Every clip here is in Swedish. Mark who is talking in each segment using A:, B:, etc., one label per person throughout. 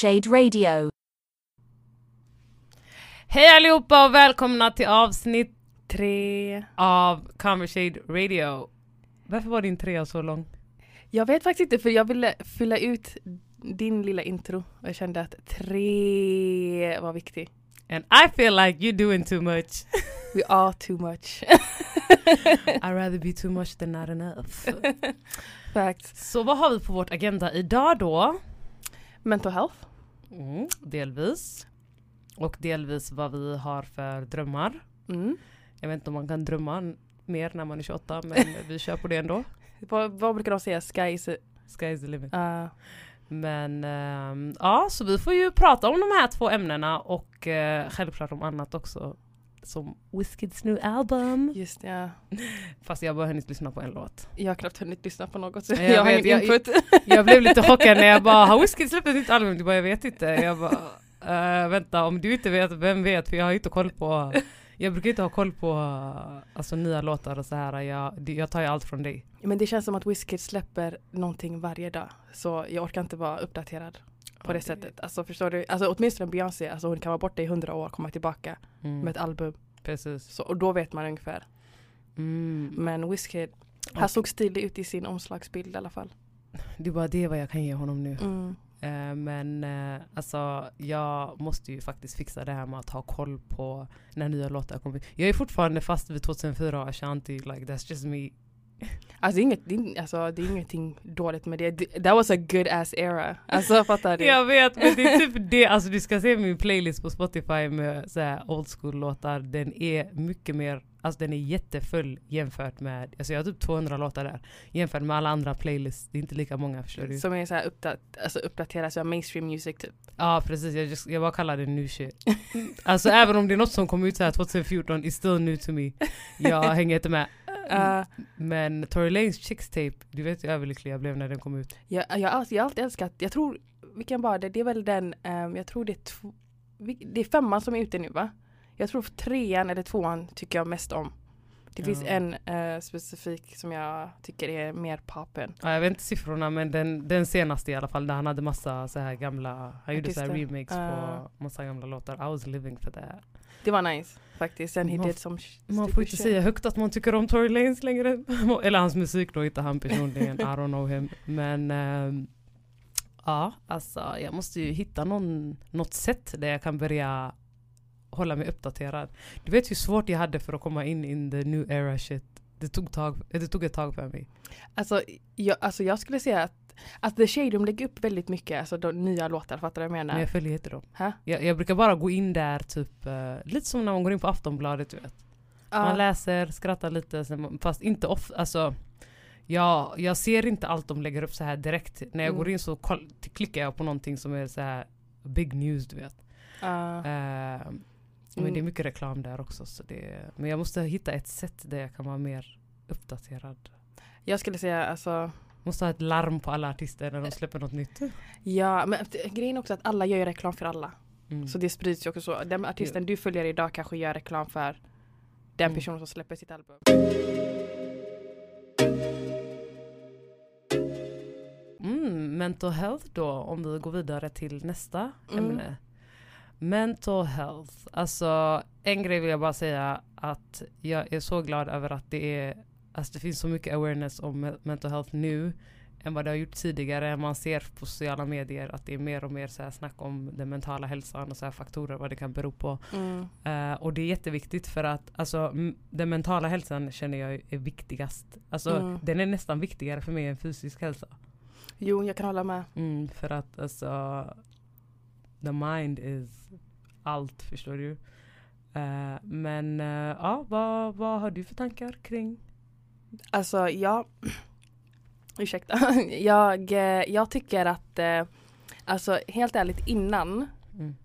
A: Conversade Radio.
B: Hej allihopa och välkomna till avsnitt
C: Tre.
B: av Conversade Radio. Varför var din trea så lång?
C: Jag vet faktiskt inte för jag ville fylla ut din lilla intro och jag kände att tre var viktig.
B: And I feel like you're doing too much.
C: We are too much.
B: I'd rather be too much than not enough.
C: Facts.
B: Så vad har vi på vårt agenda idag då?
C: Mental health.
B: Mm, delvis. Och delvis vad vi har för drömmar.
C: Mm.
B: Jag vet inte om man kan drömma mer när man är 28 men vi kör på det ändå.
C: Vad, vad brukar de säga? Sky is a,
B: Sky is the limit.
C: uh,
B: Men ehm, ja, så vi får ju prata om de här två ämnena och eh, självklart om annat också. Som Wizkids new album.
C: Just ja.
B: Fast jag har bara hunnit lyssna på en låt.
C: Jag har knappt hunnit lyssna på något så
B: Jag
C: jag, har
B: vet,
C: ingen
B: jag-
C: input.
B: Jag blev lite chockad när jag bara har Wizkid släppt ett nytt album? Du bara jag vet inte. Jag bara eh, vänta om du inte vet, vem vet? För jag har inte koll på jag brukar inte ha koll på alltså, nya låtar och så här. Jag, jag tar ju allt från dig.
C: Men det känns som att Wizkid släpper någonting varje dag. Så jag orkar inte vara uppdaterad på det sättet. Alltså förstår du? Alltså åtminstone Beyoncé, alltså hon kan vara borta i hundra år och komma tillbaka
B: Mm,
C: med ett album.
B: precis.
C: Så, och då vet man ungefär.
B: Mm.
C: Men Wizkid, han såg stilig ut i sin omslagsbild i alla fall.
B: Det är bara det vad jag kan ge honom nu.
C: Mm.
B: Eh, men eh, alltså jag måste ju faktiskt fixa det här med att ha koll på när nya låtar kommer. Jag är fortfarande fast vid 2004 och Ashanti, like that's just me.
C: Alltså, det är inget, det är, alltså det är ingenting dåligt med det. Det- That was a good ass era. Alltså fattar du?
B: Jag vet men det är typ det, alltså du ska se min playlist på Spotify med så här old school låtar. Den är mycket mer, alltså den är jättefull jämfört med, alltså jag har typ 200 låtar där. Jämfört med alla andra playlists, det är inte lika många förstår du.
C: Som är så här uppdat, alltså uppdaterad, så mainstream music typ.
B: Ja precis, jag, just, jag bara kallar det new shit. Alltså även om det är något som kom ut så här 2014, it's still new to me. Jag hänger inte med.
C: Uh,
B: Men Tory Lanes Chicks Tape, du vet hur överlycklig jag blev när den kom ut.
C: jag, jag, alltid, jag har alltid älskat, jag tror, vilken var det? Det är väl den, ehm, jag tror det är, det är femman som är ute nu va? Jag tror trean eller tvåan tycker jag mest om. Det finns
B: Ja.
C: en eh, specifik som jag tycker är mer poppen.
B: Ja, jag vet inte siffrorna men den, den senaste i alla fall där han hade massa så här gamla, han gjorde så här remakes
C: Ah.
B: på massa gamla låtar. I was living for that.
C: Det var nice faktiskt. Sen
B: Man-
C: did some
B: Man får inte säga högt att man tycker om Tory Lanez längre. Eller hans musik då, inte han personligen. I don't know him. Men ehm, ja, alltså jag måste ju hitta någon, något sätt där jag kan börja hålla mig uppdaterad. Du vet hur svårt jag hade för att komma in in the new era shit. Det tog, tag, det tog ett tag för mig.
C: Alltså jag, alltså jag skulle säga att, att The Shade de lägger upp väldigt mycket, alltså de nya låtar, fattar du vad jag menar?
B: Men jag följer inte dem. Jag, jag brukar bara gå in där typ, eh, lite som när man går in på Aftonbladet du vet. Man
C: Ja.
B: läser, skrattar lite, man- fast inte ofta, alltså jag, jag ser inte allt de lägger upp så här direkt. När jag
C: Mm.
B: går in så klickar jag på någonting som är så här big news du vet.
C: Ja.
B: Men
C: Mm.
B: det är mycket reklam där också. Så det, men jag måste hitta ett sätt där jag kan vara mer uppdaterad.
C: jag skulle säga alltså,
B: Måste ha ett larm på alla artister när de släpper något nytt.
C: ja men grejen är också att alla gör reklam för alla.
B: Mm.
C: Så det sprids ju också så. Den artisten du följer idag kanske gör reklam för den
B: Mm.
C: personen som släpper sitt album.
B: Mm, mental health då, om vi går vidare till nästa
C: Mm.
B: ämne. Mental health. Alltså en grej vill jag bara säga att jag är så glad över att det är Alltså det finns så mycket awareness om me- mental health nu än vad det har gjort tidigare. Man ser på sociala medier att det är mer och mer så här snack om den mentala hälsan och så här faktorer vad det kan bero på.
C: Mm.
B: Eh, och det är jätteviktigt för att alltså, den mentala hälsan känner jag är viktigast. Alltså
C: Mm.
B: den är nästan viktigare för mig än fysisk hälsa.
C: Jo, jag kan hålla med.
B: Mm, för att alltså the mind is allt förstår du. Eh, men eh, ja, vad, vad har du för tankar kring?
C: Alltså jag, ursäkta, jag, eh, jag tycker att alltså helt ärligt innan
B: Mm.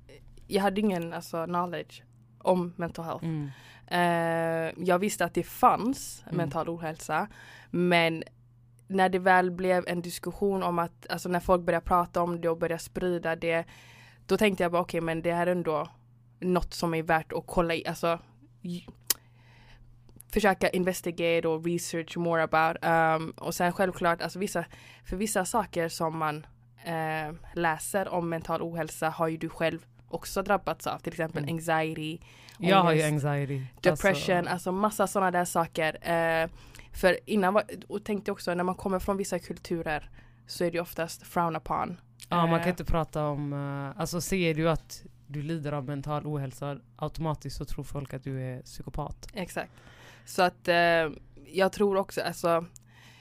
C: jag hade ingen alltså, knowledge om mental health.
B: Mm.
C: Eh, jag visste att det fanns
B: Mm.
C: mental ohälsa men när det väl blev en diskussion om att, alltså när folk började prata om det och började sprida det då tänkte jag bara okej men det här är ändå något som är värt att kolla i, alltså försöka investigate och research more about. Um, och sen självklart, alltså vissa, för vissa saker som man eh, läser om mental ohälsa har ju du själv också drabbats av, till exempel
B: Mm.
C: anxiety,
B: Jag har ju
C: ångest,
B: anxiety.
C: depression,
B: Alltså,
C: alltså, massa sådana där saker. Eh, för innan var, och tänkte också när man kommer från vissa kulturer så är det oftast frown upon.
B: Ja, man
C: Eh,
B: kan inte prata om, eh, alltså ser du att du lider av mental ohälsa automatiskt så tror folk att du är psykopat.
C: Exakt. Så att eh, jag tror också, alltså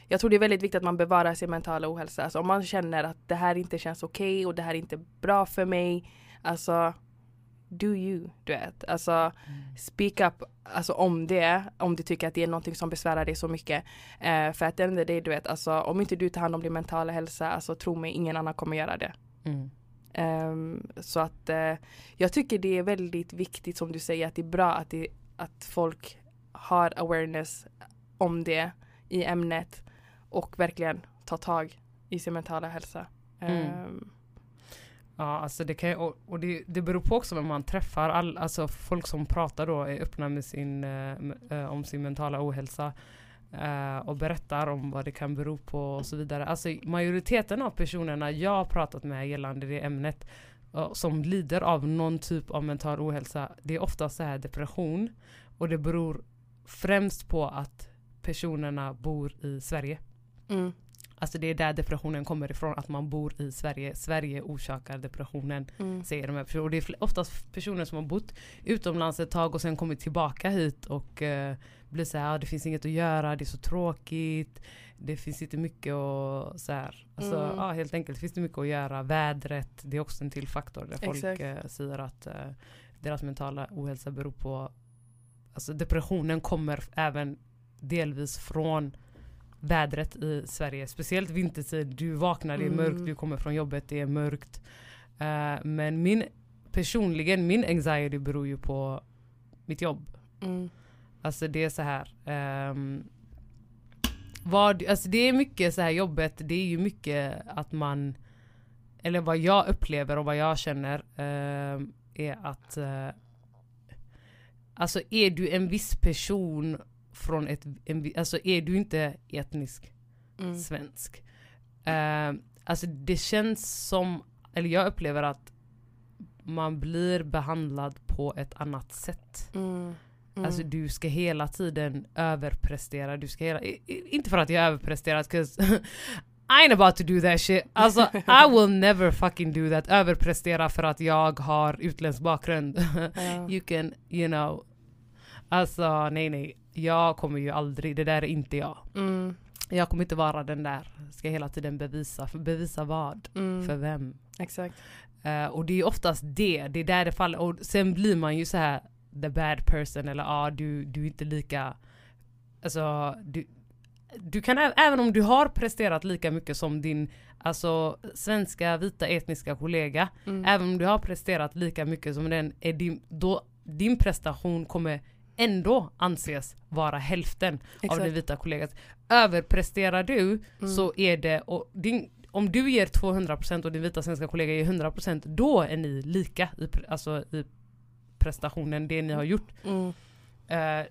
C: jag tror det är väldigt viktigt att man bevarar sin mentala ohälsa. Alltså om man känner att det här inte känns okej och det här är inte bra för mig. Alltså do you, du vet. Alltså speak up alltså, om det. Om du tycker att det är någonting som besvärar dig så mycket. Eh, för att det är det du vet, alltså om inte du tar hand om din mentala hälsa, alltså tro mig, ingen annan kommer göra det.
B: Mm.
C: Ehm, så att eh, jag tycker det är väldigt viktigt som du säger att det är bra att, det, att folk har awareness om det i ämnet och verkligen tar tag i sin mentala hälsa.
B: Mm.
C: Ehm,
B: Ja, alltså det kan och, och det, det beror på också vem man träffar. All, alltså folk som pratar då är öppna med sin, eh, eh, om sin mentala ohälsa eh, och berättar om vad det kan bero på och så vidare. Alltså majoriteten av personerna jag har pratat med gällande det ämnet eh, som lider av någon typ av mental ohälsa, det är ofta så här depression och det beror främst på att personerna bor i Sverige.
C: mm,
B: Alltså det är där depressionen kommer ifrån, att man bor i Sverige. Sverige orsakar depressionen,
C: mm,
B: säger de här personerna. Och det är oftast personer som har bott utomlands ett tag och sen kommit tillbaka hit och eh, blir så här, ah, det finns inget att göra, det är så tråkigt, det finns inte mycket att, så här, alltså,
C: Mm.
B: ja, helt enkelt finns det mycket att göra. Vädret, det är också en till faktor där folk eh, säger att eh, deras mentala ohälsa beror på, alltså depressionen kommer även delvis från vädret i Sverige. Speciellt vintertid. Du vaknar, det är mörkt,
C: Mm.
B: du kommer från jobbet, det är mörkt. Eh, men min, personligen, min anxiety beror ju på mitt jobb.
C: mm,
B: Alltså det är så här. ehm, vad, alltså det är mycket så här jobbet, det är ju mycket att man, eller vad jag upplever och vad jag känner ehm, är att eh, Alltså är du en viss person från ett, en, alltså är du inte etnisk
C: mm,
B: svensk. Eh, alltså det känns som, eller jag upplever att man blir behandlad på ett annat sätt.
C: mm, mm.
B: Alltså du ska hela tiden överprestera, du ska hela, i- i- inte för att jag överpresterar, 'cause I ain't about to do that shit. Alltså I will never fucking do that. Överprestera för att jag har utländsk bakgrund.
C: Ja.
B: you can, you know. Alltså nej nej, jag kommer ju aldrig, det där är inte jag.
C: Mm,
B: Jag kommer inte vara den där, ska hela tiden bevisa. För bevisa vad?
C: mm,
B: För vem?
C: Exakt.
B: Eh, och det är oftast det, det är där det faller. Och sen blir man ju så här the bad person eller ja ah, du, du är inte lika, alltså du, du kan även om du har presterat lika mycket som din alltså, svenska vita etniska kollega,
C: Mm,
B: även om du har presterat lika mycket som den, är din, då, din prestation kommer ändå anses vara hälften av
C: exakt.
B: din vita kollegas. Överpresterar du
C: Mm,
B: så är det, din, om du ger 200% och din vita svenska kollega ger 100% då är ni lika i, alltså i prestationen, det ni har gjort.
C: mm,
B: Eh,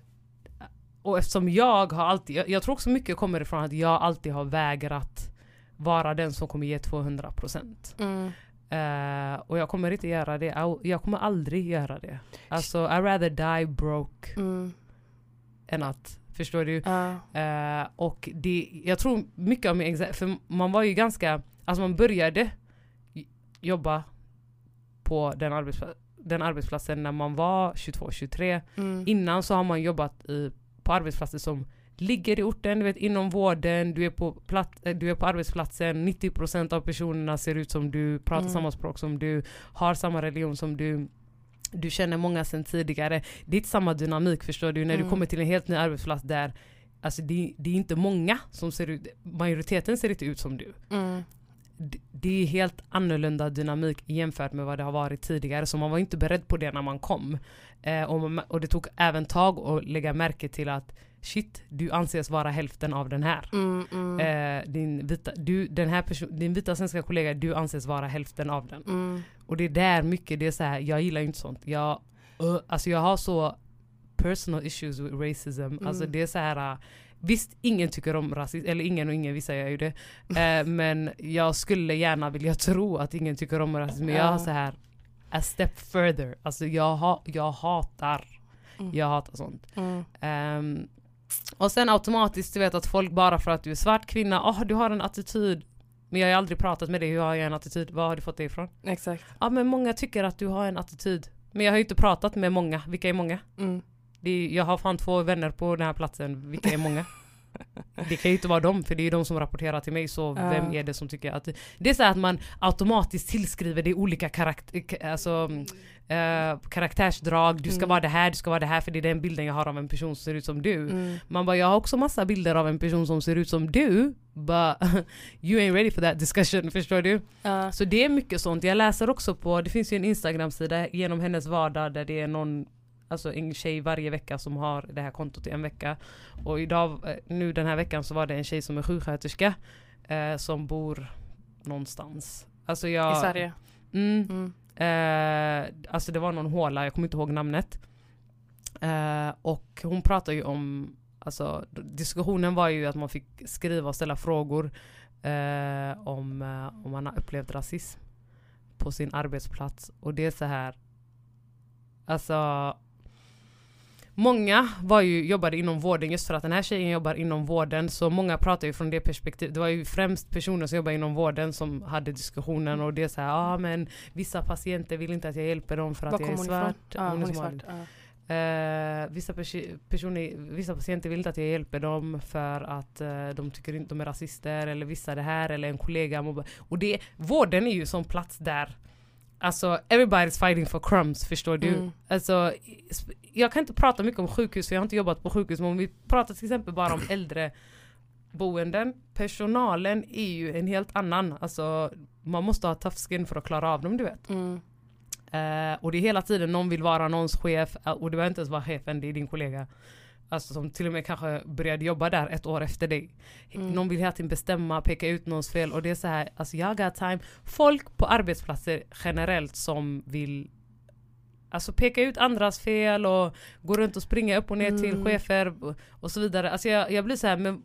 B: och eftersom jag har alltid, jag, jag tror också mycket kommer ifrån att jag alltid har vägrat vara den som kommer ge 200%.
C: mm,
B: Eh, och jag kommer inte göra det, jag, kommer aldrig göra det. Alltså I rather die broke
C: mm,
B: än att, förstår du?
C: ja,
B: Eh, och det, jag tror mycket av min anxiety, för man var ju ganska, alltså man började jobba på den, arbetspla- den arbetsplatsen när man var 22-23.
C: mm,
B: Innan så har man jobbat i, på arbetsplatser som ligger i orten, du vet inom vården, du är på, eh, du är på arbetsplatsen, 90% av personerna ser ut som du, pratar
C: Mm.
B: samma språk som du, har samma religion som du. Du känner många sen tidigare. Det är inte samma dynamik förstår du, när du
C: Mm.
B: kommer till en helt ny arbetsplats där alltså det, det är inte många som ser ut, majoriteten ser inte ut som du.
C: Mm.
B: Det är helt annorlunda dynamik jämfört med vad det har varit tidigare så man var inte beredd på det när man kom. Eh, och, och det tog även tag att lägga märke till att shit, du anses vara hälften av den här.
C: Mm, mm,
B: Eh, din, vita, du, den här person, din vita svenska kollega, du anses vara hälften av den.
C: mm,
B: Och det är där mycket, det är så här, jag gillar inte sånt. Jag, uh, alltså jag har så personal issues with racism. Alltså det är så här, uh, visst ingen tycker om rasism, eller ingen och ingen, vissa gör ju det. Eh, men jag skulle gärna vilja tro att ingen tycker om rasism. Men jag har så här, a step further. Alltså jag, ha, jag hatar,
C: Mm.
B: jag hatar sånt.
C: mm,
B: Ehm, och sen automatiskt, du vet att folk bara för att du är svart kvinna, åh du har en attityd. Men jag har ju aldrig pratat med dig, hur har jag en attityd? Var har du fått det ifrån?
C: exakt.
B: Ja men många tycker att du har en attityd. Men jag har ju inte pratat med många, vilka är många?
C: Mm.
B: Är, jag har fan två vänner på den här platsen, vilka är många? Det kan ju inte vara dem, för det är ju de som rapporterar till mig, så
C: Ja.
B: vem är det som tycker att... Det är så att man automatiskt tillskriver det olika karakt alltså, eh, karaktärsdrag, du ska
C: Mm.
B: vara det här, du ska vara det här, för det är den bilden jag har av en person som ser ut som du.
C: Mm.
B: Man bara, jag har också massa bilder av en person som ser ut som du, but you ain't ready for that discussion, förstår du?
C: Ja.
B: Så det är mycket sånt. Jag läser också på, det finns ju en Instagram-sida genom hennes vardag där det är någon Alltså en tjej varje vecka som har det här kontot i en vecka. Och idag, eh, nu den här veckan så var det en tjej som är sjuksköterska eh, som bor någonstans. Alltså jag,
C: I Sverige.
B: Mm,
C: Mm.
B: Eh, alltså det var någon håla, jag kommer inte ihåg namnet. Eh, och hon pratar ju om, alltså diskussionen var ju att man fick skriva och ställa frågor eh, om, eh, om man har upplevt rasism på sin arbetsplats. Och det är så här, alltså Många var ju, jobbade inom vården just för att den här tjejen jobbar inom vården så många pratar ju från det perspektivet. Det var ju främst personer som jobbar inom vården som hade diskussionen och det är så här, ja ah, men vissa patienter vill inte att jag hjälper dem för att
C: Var
B: jag är
C: hon
B: svart.
C: Ja, hon är
B: somalier.
C: svart. Ja.
B: Eh, vissa, persi- personer, vissa patienter vill inte att jag hjälper dem för att eh, de tycker inte de är rasister eller vissa det här eller en kollega mobbar. Och det, vården är ju som plats där Alltså everybody's fighting for crumbs förstår du.
C: Mm.
B: Alltså, jag kan inte prata mycket om sjukhus för jag har inte jobbat på sjukhus men om vi pratar till exempel bara om äldre boenden. Personalen är ju en helt annan. Alltså, man måste ha tough skin för att klara av dem du vet.
C: Mm.
B: Eh, och det är hela tiden någon vill vara någons chef eh, och du behöver inte ens vara chefen, det är din kollega. Alltså som till och med kanske började jobba där ett år efter dig.
C: Mm.
B: Någon vill hela tiden bestämma, peka ut någons fel och det är så här, alltså jag got time. Folk på arbetsplatser generellt som vill Alltså peka ut andras fel och gå runt och springa upp och ner till
C: Mm.
B: chefer och- och så vidare. Alltså jag, jag blir så här, men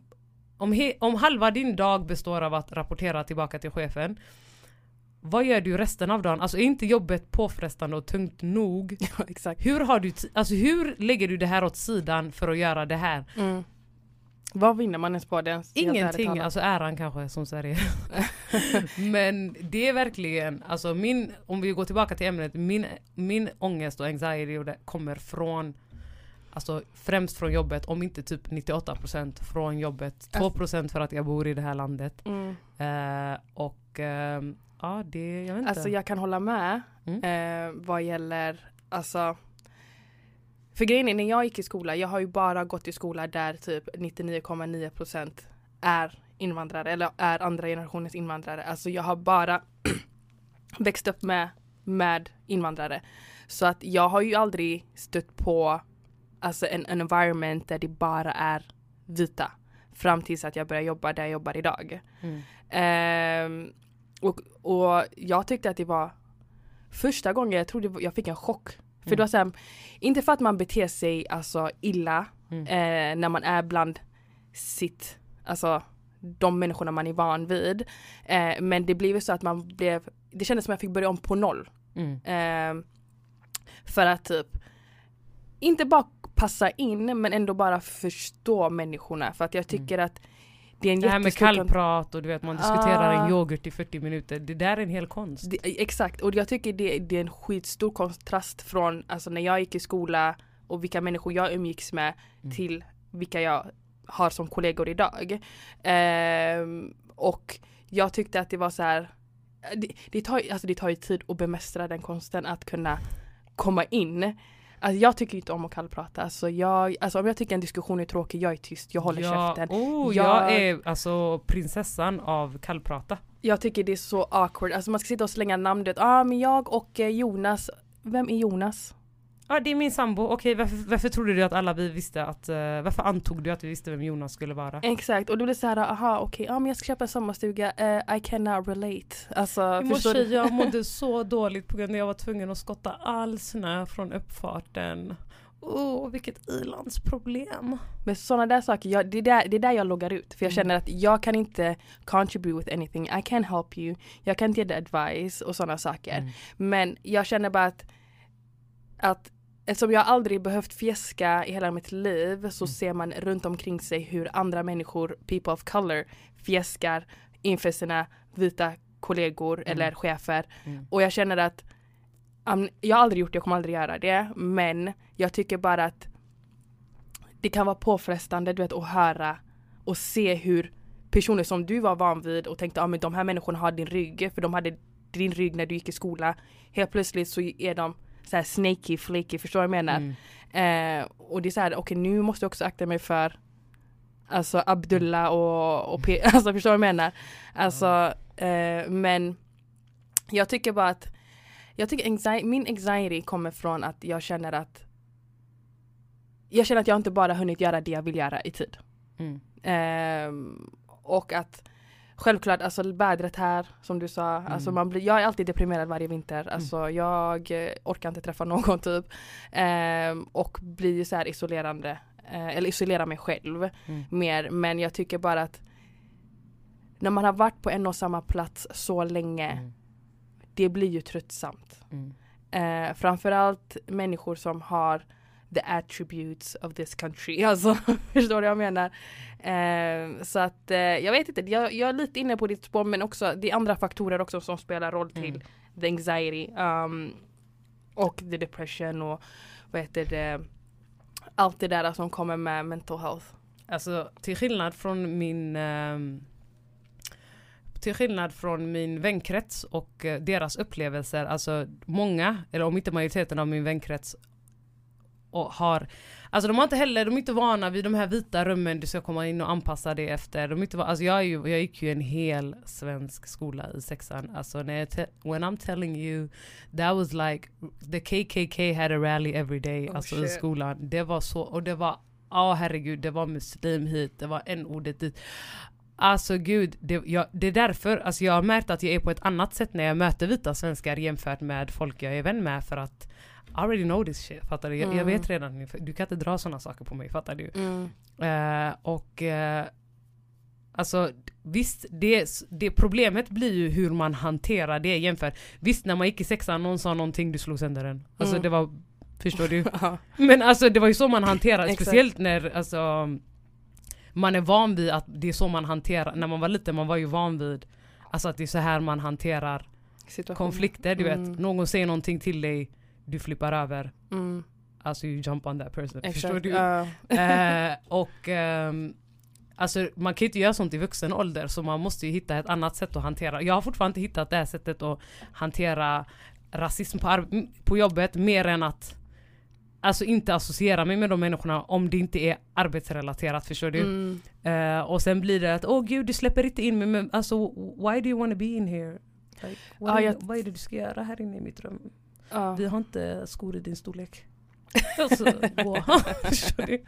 B: om, he, om halva din dag består av att rapportera tillbaka till chefen vad gör du resten av dagen? Alltså är inte jobbet påfrestande och tungt nog?
C: Ja, exakt.
B: Hur, har du alltså hur lägger du det här åt sidan för att göra det här?
C: Mm. Vad vinner man ens på det?
B: Ingenting, alltså äran kanske som Sverige. Men det är verkligen, alltså min, om vi går tillbaka till ämnet, min, min ångest och anxiety och det kommer från Alltså främst från jobbet, om inte typ 98% från jobbet. 2% för att jag bor i det här landet.
C: Mm.
B: Eh, och ehm, ja, det, jag vet inte.
C: Alltså jag kan hålla med
B: Mm.
C: eh, vad gäller, alltså för grejen är när jag gick i skola, jag har ju bara gått i skola där typ 99,9% är invandrare eller är andra generationens invandrare. Alltså jag har bara växt upp med, med invandrare. Så att jag har ju aldrig stött på alltså en, en environment där det bara är vita. Fram tills att jag började jobba där jag jobbar idag.
B: Mm.
C: Ehm, och, och jag tyckte att det var första gången jag trodde jag fick en chock. För
B: Mm.
C: det var såhär, inte för att man beter sig alltså illa
B: Mm.
C: eh, när man är bland sitt, alltså de människorna man är van vid. Eh, men det blev så att man blev, det kändes som att jag fick börja om på noll.
B: Mm.
C: Ehm, för att typ inte bara passa in men ändå bara förstå människorna. För att jag tycker att det är en
B: Det här med kallprat och du vet man diskuterar
C: Ah.
B: en yoghurt i 40 minuter. Det där är en hel konst.
C: Det, exakt, och jag tycker det, det är en skitstor kontrast från alltså, när jag gick i skola och vilka människor jag umgicks med
B: Mm.
C: till vilka jag har som kollegor idag. Ehm, och jag tyckte att det var så här det, det, tar, alltså det tar ju tid att bemästra den konsten att kunna komma in. Alltså jag tycker inte om att kallprata. Alltså, jag, alltså om jag tycker en diskussion är tråkig, jag är tyst, jag håller
B: ja,
C: käften.
B: Oh,
C: Jag-
B: jag... är alltså prinsessan av kallprata.
C: Jag tycker det är så awkward. Alltså man ska sitta och slänga namn. Ja ah, men jag och eh, Jonas. Vem är Jonas?
B: Ja det är min sambo, okej varför, varför trodde du att alla vi visste att, eh, varför antog du att vi visste vem Jonas skulle vara?
C: Exakt och då blir det så här, aha okej, ja men jag ska köpa en sommarstuga, eh, I cannot relate. Alltså
B: I
C: förstår
B: morse
C: du?
B: jag mådde så dåligt på grund av att jag var tvungen att skotta all snö från uppfarten. Åh, vilket ilandsproblem.
C: Men sådana där saker, jag, det, är där, det är där jag loggar ut. För jag
B: Mm.
C: känner att jag kan inte contribute with anything, I can help you, jag kan inte ge dig advice och sådana saker.
B: Mm.
C: Men jag känner bara att, att eftersom jag aldrig behövt fjäska i hela mitt liv så
B: Mm.
C: ser man runt omkring sig hur andra människor, people of color, fjäskar inför sina vita kollegor
B: Mm.
C: eller chefer.
B: Mm.
C: Och jag känner att um, jag har aldrig gjort det, jag kommer aldrig göra det. Men jag tycker bara att det kan vara påfrestande du vet, att höra och se hur personer som du var van vid och tänkte att ah, men de här människorna har din rygg, för de hade din rygg när du gick i skola. Helt plötsligt så är de så här snaky, flaky, förstår du vad jag menar?
B: Mm.
C: Eh, och det är så här, okej nu måste jag också akta mig för Alltså Abdullah och, och P- alltså förstår du vad jag menar? Alltså eh, men Jag tycker bara att Jag tycker anxiety, min anxiety kommer från att jag känner att Jag känner att jag inte bara hunnit göra det jag vill göra i tid.
B: Mm.
C: Ehm, och att Självklart, alltså vädret här som du sa, alltså
B: Mm.
C: man blir, jag är alltid deprimerad varje vinter. Alltså jag eh, orkar inte träffa någon typ. Ehm, och blir ju så här isolerande, eh, eller isolerar mig själv
B: Mm.
C: mer. Men jag tycker bara att när man har varit på en och samma plats så länge,
B: Mm.
C: det blir ju tröttsamt.
B: Mm.
C: Eh, framförallt människor som har the attributes of this country. Alltså, förstår du vad jag menar? Eh, så att eh, jag vet inte, jag, jag är lite inne på ditt spår men också det är andra faktorer också som spelar roll till
B: Mm.
C: the anxiety um, och the depression och vad heter det allt det där som kommer med mental health.
B: Alltså till skillnad från min ehm, till skillnad från min vänkrets och eh, deras upplevelser, alltså många, eller om inte majoriteten av min vänkrets och har, alltså de har inte heller, de är inte vana vid de här vita rummen du ska komma in och anpassa det efter. De är inte, va- alltså jag, är ju, jag gick ju en hel svensk skola i sexan, alltså när jag when I'm telling you that was like the KKK had a rally every day,
C: Oh,
B: alltså i skolan. Det var så, och det var Ja herregud, det var muslim hit, det var en ordet dit. Alltså gud, det, jag, det är därför, alltså jag har märkt att jag är på ett annat sätt när jag möter vita svenskar jämfört med folk jag är vän med för att I already know this shit, fattar du? Jag, jag
C: Mm.
B: vet redan, du kan inte dra sådana saker på mig, fattar du? Eh, och eh, alltså visst, det, det problemet blir ju hur man hanterar det jämfört. Visst när man gick i sexan, någon sa någonting, du slog sönder den. Alltså
C: Mm.
B: det var, förstår du? Men alltså det var ju så man hanterade, speciellt när alltså, man är van vid att det är så man hanterar, när man var liten man var ju van vid alltså att det är så här man hanterar konflikter, du
C: Mm.
B: vet. Någon säger någonting till dig, du flippar över.
C: Mm.
B: Alltså you jump on that person. Förstår
C: Exakt.
B: du?
C: Ja.
B: eh, och ehm, alltså man kan ju inte göra sånt i vuxen ålder så man måste ju hitta ett annat sätt att hantera. Jag har fortfarande inte hittat det här sättet att hantera rasism på, på jobbet mer än att Alltså inte associera mig med de människorna om det inte är arbetsrelaterat, förstår du?
C: Mm.
B: Eh, och sen blir det att åh gud du släpper inte in mig, men alltså why do you wanna be in here? Like, what
C: Ja,
B: är,
C: jag-
B: Vad är det du ska göra här inne i mitt rum?
C: Ja.
B: Vi har inte skor i din storlek. Alltså, du?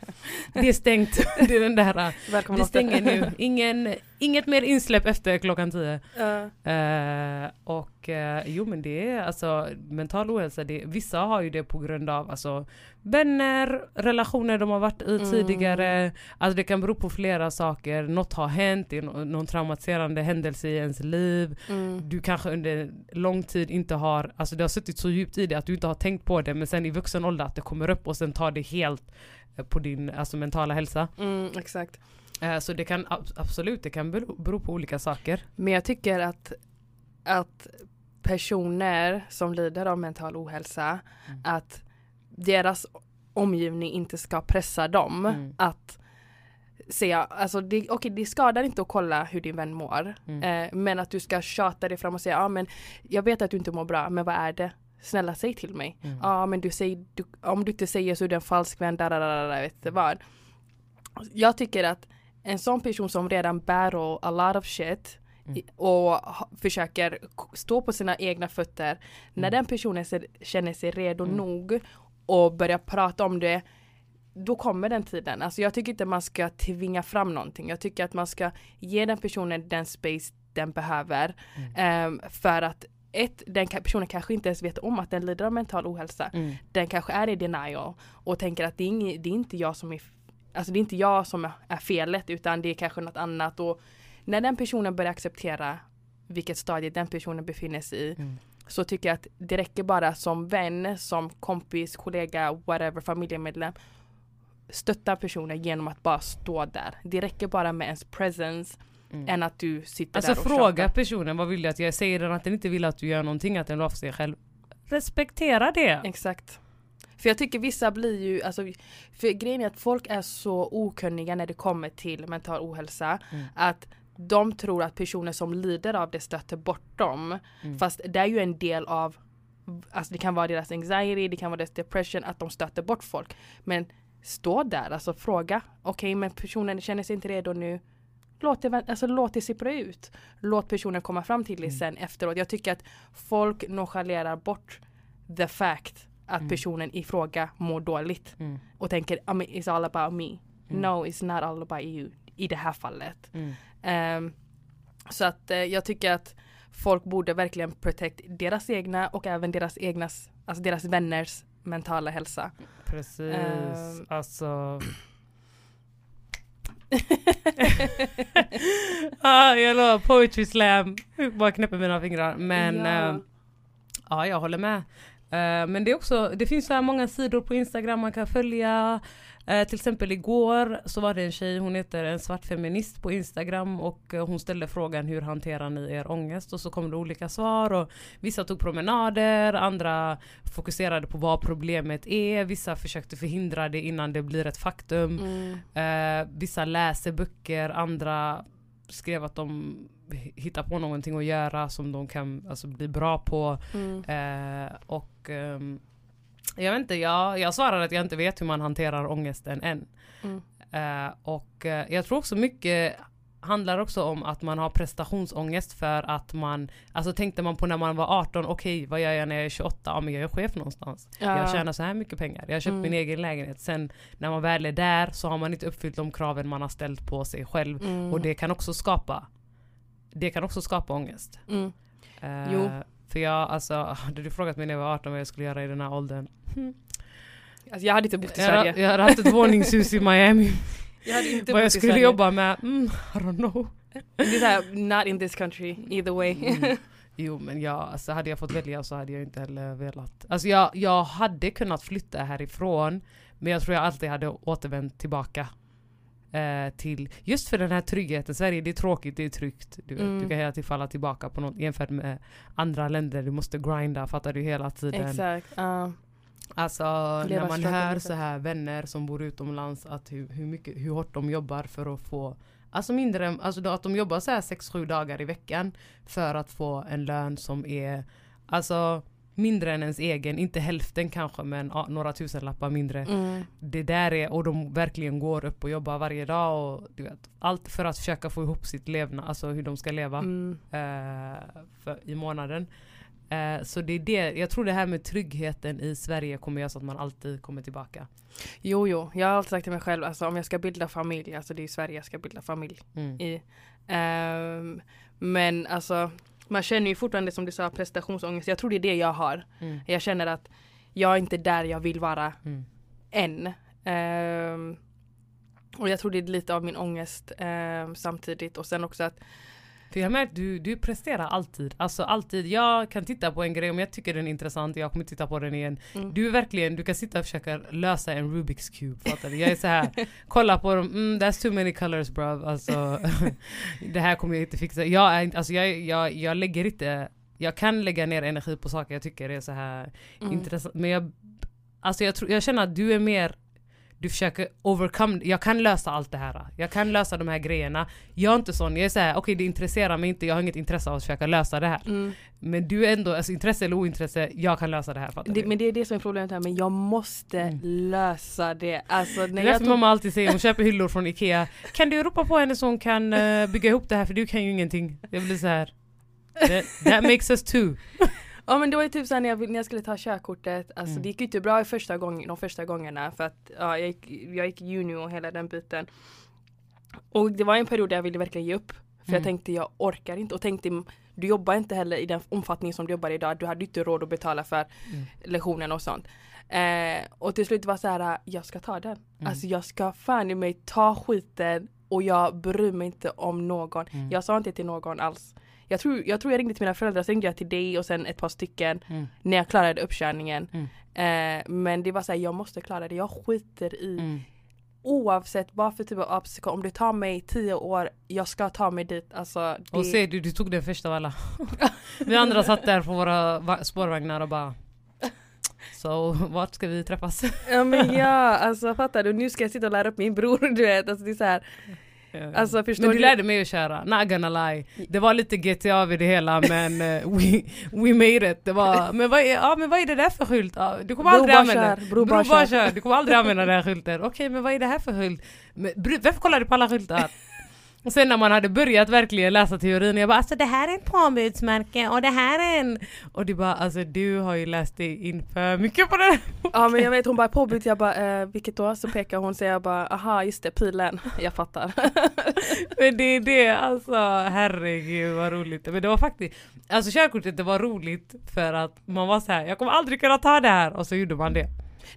B: Det är stängt. Det är den där,
C: Välkommen
B: vi stänger nu. Ingen, inget mer insläpp efter klockan tio.
C: Ja.
B: Eh, och eh, jo men det är alltså mental ohälsa, det, vissa har ju det på grund av alltså, vänner, relationer de har varit i
C: Mm.
B: tidigare. Alltså det kan bero på flera saker. Något har hänt, det är nå- någon traumatiserande händelse i ens liv.
C: Mm.
B: Du kanske under lång tid inte har, alltså det har suttit så djupt i dig att du inte har tänkt på det men sen i vuxen ålder att det kommer upp och sen tar det helt eh, på din alltså, mentala hälsa.
C: Mm, exakt.
B: Eh, så det kan ab- absolut, det kan bero, bero på olika saker.
C: Men jag tycker att, att personer som lider av mental ohälsa,
B: Mm.
C: att deras omgivning inte ska pressa dem
B: Mm.
C: att säga, alltså det, okej det skadar inte att kolla hur din vän mår,
B: Mm.
C: eh, men att du ska tjata dig fram och säga, ja ah, men jag vet att du inte mår bra, men vad är det? snälla säg till mig. Ja
B: Mm.
C: ah, men du säger, du, om du inte säger så är du en falsk vän, där, där, där, där, vet du vad. Jag tycker att en sån person som redan battle a lot of shit
B: Mm.
C: och försöker stå på sina egna fötter. När
B: Mm.
C: den personen ser, känner sig redo
B: Mm.
C: nog och börjar prata om det då kommer den tiden. Alltså jag tycker inte man ska tvinga fram någonting. Jag tycker att man ska ge den personen den space den behöver. Ehm, för att ett, den personen kanske inte ens vet om att den lider av mental ohälsa.
B: Mm.
C: Den kanske är i denial och tänker att det är, inget, det är inte jag som är Alltså det är inte jag som är- felet utan det är kanske något annat. Och när den personen börjar acceptera vilket stadie den personen befinner sig i
B: Mm.
C: så tycker jag att det räcker bara som vän, som kompis, kollega, whatever, familjemedlem stötta personen genom att bara stå där. Det räcker bara med ens presence
B: Mm.
C: än att du sitter
B: Alltså
C: där och
B: fråga
C: tjatar.
B: personen vad vill du att jag säger den att den inte vill att du gör någonting, att den för sig själv. Respektera det!
C: Exakt. För jag tycker vissa blir ju, alltså, för grejen är att folk är så okunniga när det kommer till mental ohälsa
B: Mm.
C: att de tror att personer som lider av det stöter bort dem.
B: Mm.
C: Fast det är ju en del av, alltså det kan vara deras anxiety, det kan vara deras depression, att de stöter bort folk. Men stå där, alltså fråga. Okej, men personen känner sig inte redo nu. Låt det, alltså, låt det sippra ut. Låt personen komma fram till det
B: Mm.
C: sen efteråt. Jag tycker att folk nonchalerar bort the fact att
B: Mm.
C: personen i fråga mår dåligt
B: Mm.
C: och tänker mean, it's all about me.
B: Mm.
C: No, it's not all about you i det här fallet. Ehm, så att eh, jag tycker att folk borde verkligen protect deras egna och även deras egnas, alltså deras vänners mentala hälsa.
B: Precis,
C: Ehm.
B: alltså. ah, jag la poetry slam, bara knäpper mina fingrar. Men
C: Ja.
B: ja, ja jag håller med. Eh, men det är också, det finns så här många sidor på Instagram man kan följa. Eh, till exempel igår så var det en tjej, hon heter en svart feminist på Instagram och eh, hon ställde frågan hur hanterar ni er ångest? Och så kom det olika svar och vissa tog promenader, andra fokuserade på vad problemet är, vissa försökte förhindra det innan det blir ett faktum.
C: Mm.
B: Vissa läser böcker, andra skrev att de hittar på någonting att göra som de kan alltså, bli bra på.
C: Mm.
B: Eh, och ehm, jag vet inte, jag, jag svarade att jag inte vet hur man hanterar ångesten än.
C: Mm.
B: Eh, och eh, jag tror också mycket handlar också om att man har prestationsångest för att man, alltså tänkte man på när man var 18, okej vad gör jag när jag är 28? Ja men jag är chef någonstans.
C: Ja.
B: Jag tjänar så här mycket pengar, jag har köpt
C: Mm.
B: min egen lägenhet. Sen när man väl är där så har man inte uppfyllt de kraven man har ställt på sig själv.
C: Mm.
B: Och det kan också skapa, det kan också skapa ångest.
C: Mm.
B: Eh,
C: Jo.
B: För jag, alltså, hade du frågat mig när jag var 18 vad jag skulle göra i den här åldern?
C: Alltså, jag hade inte bott i
B: Jag,
C: Sverige.
B: jag hade haft ett våningshus i Miami.
C: Jag hade inte
B: vad jag skulle
C: Sverige.
B: jobba med, mm, I don't know.
C: Det är not in this country either way.
B: Mm. Jo men jag, alltså, hade jag fått välja så hade jag inte heller velat. Alltså jag, jag hade kunnat flytta härifrån men jag tror jag alltid hade återvänt tillbaka. Eh, till, just för den här tryggheten, Sverige det är tråkigt, det är tryggt. Du,
C: Mm.
B: du kan hela tiden falla tillbaka på något jämfört med andra länder, du måste grinda, fattar du hela tiden.
C: Exakt. ja.
B: Alltså när man hör så här vänner som bor utomlands att hur, hur, mycket, hur hårt de jobbar för att få Alltså mindre, alltså att de jobbar så här 6-7 dagar i veckan för att få en lön som är Alltså mindre än ens egen, inte hälften kanske men ja, några tusenlappar mindre.
C: Mm.
B: Det där är, och de verkligen går upp och jobbar varje dag och du vet, allt för att försöka få ihop sitt levnad, alltså hur de ska leva
C: Mm.
B: eh, för, i månaden. Eh, så det är det, jag tror det här med tryggheten i Sverige kommer göra så att man alltid kommer tillbaka.
C: Jo, jo. Jag har alltid sagt till mig själv, alltså om jag ska bilda familj, alltså det är i Sverige jag ska bilda familj
B: Mm.
C: i. Ehm, men alltså, man känner ju fortfarande som du sa prestationsångest. Jag tror det är det jag har.
B: Mm.
C: Jag känner att jag är inte där jag vill vara
B: Mm.
C: än. Ehm, och jag tror det är lite av min ångest ehm, samtidigt och sen också att
B: För jag märkt du, du presterar alltid. Alltså alltid. Jag kan titta på en grej om jag tycker den är intressant, jag kommer titta på den igen.
C: mm,
B: Du är verkligen, du kan sitta och försöka lösa en Rubiks cube. Fattar du? Jag är så här, kolla på dem, mm, that's too many colors bruv. Alltså, det här kommer jag inte fixa. Jag, är, alltså, jag, jag, jag lägger inte, jag kan lägga ner energi på saker jag tycker är så här
C: mm,
B: intressant. Men jag, alltså jag, tror, jag känner att du är mer du försöker overcome, jag kan lösa allt det här. Jag kan lösa de här grejerna. Jag är inte sån, jag är såhär, okej det intresserar mig inte, jag har inget intresse av att försöka lösa det här.
C: mm,
B: Men du är ändå, alltså intresse eller ointresse, jag kan lösa det här
C: Det, men det är det som är problemet här, men jag måste
B: Mm.
C: lösa det. Alltså
B: Det
C: när
B: är
C: jag
B: därför
C: tog,
B: mamma alltid säger, hon köper hyllor från Ikea. Kan du ropa på henne så hon kan eh, bygga ihop det här för du kan ju ingenting. Jag blir så här. That, that makes us two.
C: Ja men det var ju typ såhär när jag, när jag skulle ta körkortet, alltså
B: Mm.
C: det gick ju inte bra i första gång, de första gångerna för att ja, jag, gick, jag gick juni och hela den biten. Och det var en period där jag ville verkligen ge upp. För jag
B: Mm.
C: tänkte jag orkar inte och tänkte du jobbar inte heller i den omfattning som du jobbar idag. Du hade inte råd att betala för
B: Mm.
C: lektionen och sånt. Eh, och till slut var det så här, jag ska ta den.
B: Mm.
C: Alltså jag ska fan i mig ta skiten och jag bryr mig inte om någon.
B: Mm.
C: Jag sa inte till någon alls. Jag tror, jag tror jag ringde till mina föräldrar, sen ringde jag till dig och sen ett par stycken
B: Mm.
C: när jag klarade uppkörningen.
B: Mm.
C: Eh, men det var såhär, jag måste klara det. Jag skiter i
B: Mm.
C: oavsett vad för typ av obstacle. Om det tar mig tio år, jag ska ta mig dit. Alltså, det...
B: Och se du, du tog den första av alla. Vi andra satt där på våra va- spårvagnar och bara Så vart ska vi träffas?
C: Ja men ja, alltså fattar du? Nu ska jag sitta och lära upp min bror, du vet. Alltså det är så här. Alltså förstår
B: men du
C: du?
B: lärde mig att köra, not gonna lie. Det var lite GTA vid det hela men eh, we, we made it. Det var, men, vad är, ja, men vad är det där för skylt? Ja, du kommer aldrig använda den.
C: bror bara kör.
B: Du kommer aldrig använda den här skylten. Okej men vad är det här för skylt? Men, varför kollar du på alla skyltar? Och sen när man hade börjat verkligen läsa teorin, jag bara alltså det här är en påbudsmärke och det här är en... Och du bara alltså du har ju läst dig in för mycket på det här.
C: Ja men jag vet hon bara påbud, jag bara eh, vilket då? Så pekar hon så jag bara aha just det pilen. Jag fattar.
B: Men det är det, alltså herregud vad roligt. Men det var faktiskt, alltså körkortet det var roligt för att man var så här, jag kommer aldrig kunna ta det här och så gjorde man det.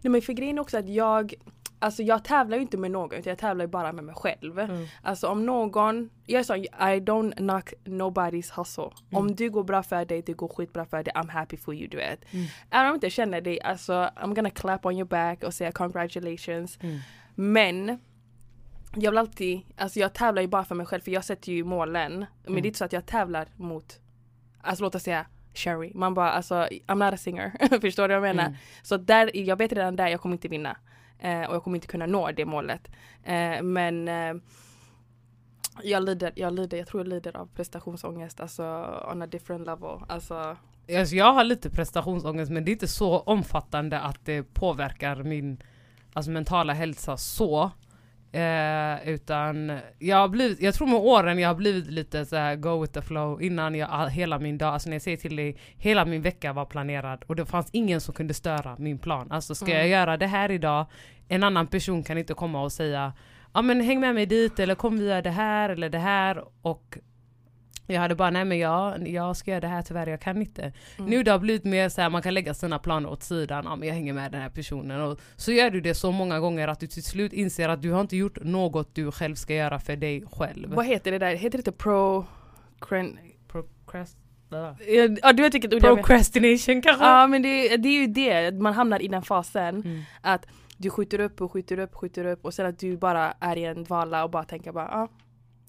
C: Nej men för grejen också att jag Alltså jag tävlar ju inte med någon utan jag tävlar ju bara med mig själv.
B: Mm.
C: Alltså om någon, jag sa I don't knock nobody's hustle. Om du går bra för dig, det går skitbra för dig, I'm happy for you du vet.
B: Mm.
C: Även om jag inte känner dig, alltså I'm gonna clap on your back och säga congratulations.
B: Mm.
C: Men jag vill alltid, alltså jag tävlar ju bara för mig själv för jag sätter ju målen. Men
B: Mm.
C: det är inte så att jag tävlar mot, alltså låt oss säga Sherry. Man bara alltså I'm not a singer. Förstår du vad jag menar?
B: Mm.
C: Så där, jag vet redan där jag kommer inte vinna. Eh, och jag kommer inte kunna nå det målet. Eh, men eh, jag lider, jag lider, jag tror jag lider av prestationsångest, alltså on a different level. Alltså,
B: Alltså, jag har lite prestationsångest men det är inte så omfattande att det påverkar min alltså, mentala hälsa så. Eh, utan jag har blivit, jag tror med åren jag har blivit lite så här go with the flow innan jag, hela min dag, alltså när jag säger till dig, hela min vecka var planerad och det fanns ingen som kunde störa min plan. Alltså ska jag
C: Mm.
B: göra det här idag, en annan person kan inte komma och säga ja men häng med mig dit eller kom vi gör det här eller det här och jag hade bara nej men jag, jag ska göra det här tyvärr, jag kan inte.
C: mm.
B: Nu det har blivit mer så här, man kan lägga sina planer åt sidan, ja men jag hänger med den här personen. Och så gör du det så många gånger att du till slut inser att du har inte gjort något du själv ska göra för dig själv.
C: Vad heter det där? Heter det inte pro... Cren,
B: Procrast...
C: ja du vet vilket ord.
B: Procrastination kanske?
C: Ja men det, det är ju det, man hamnar i den fasen.
B: Mm.
C: Att du skjuter upp och skjuter upp, skjuter upp och sen att du bara är i en dvala och bara tänker bara ah,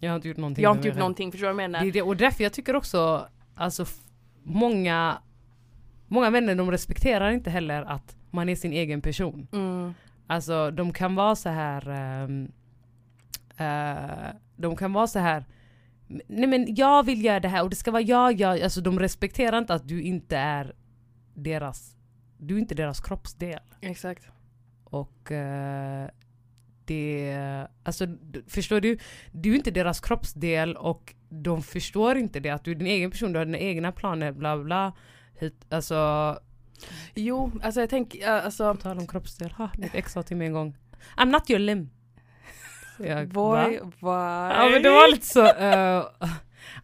B: Jag har inte gjort någonting
C: jag har inte gjort någonting, förstår du vad jag
B: Det
C: menar?
B: är det, och därför jag tycker också, alltså många, många vänner de respekterar inte heller att man är sin egen person.
C: Mm.
B: Alltså de kan vara så här ehm, eh, De kan vara så här Nej men jag vill göra det här och det ska vara jag, jag Alltså de respekterar inte att du inte är deras Du är inte deras kroppsdel
C: Exakt.
B: och eh, det, alltså förstår du? Du är inte deras kroppsdel och de förstår inte det att du är din egen person, du har dina egna planer, bla bla. Hit, alltså,
C: Jo, alltså jag tänker, alltså
B: på tal om kroppsdel, ha, mitt ex sa till mig en gång I'm not your limb. Jag, va?
C: boy, boy.
B: Ja men det var lite så, uh,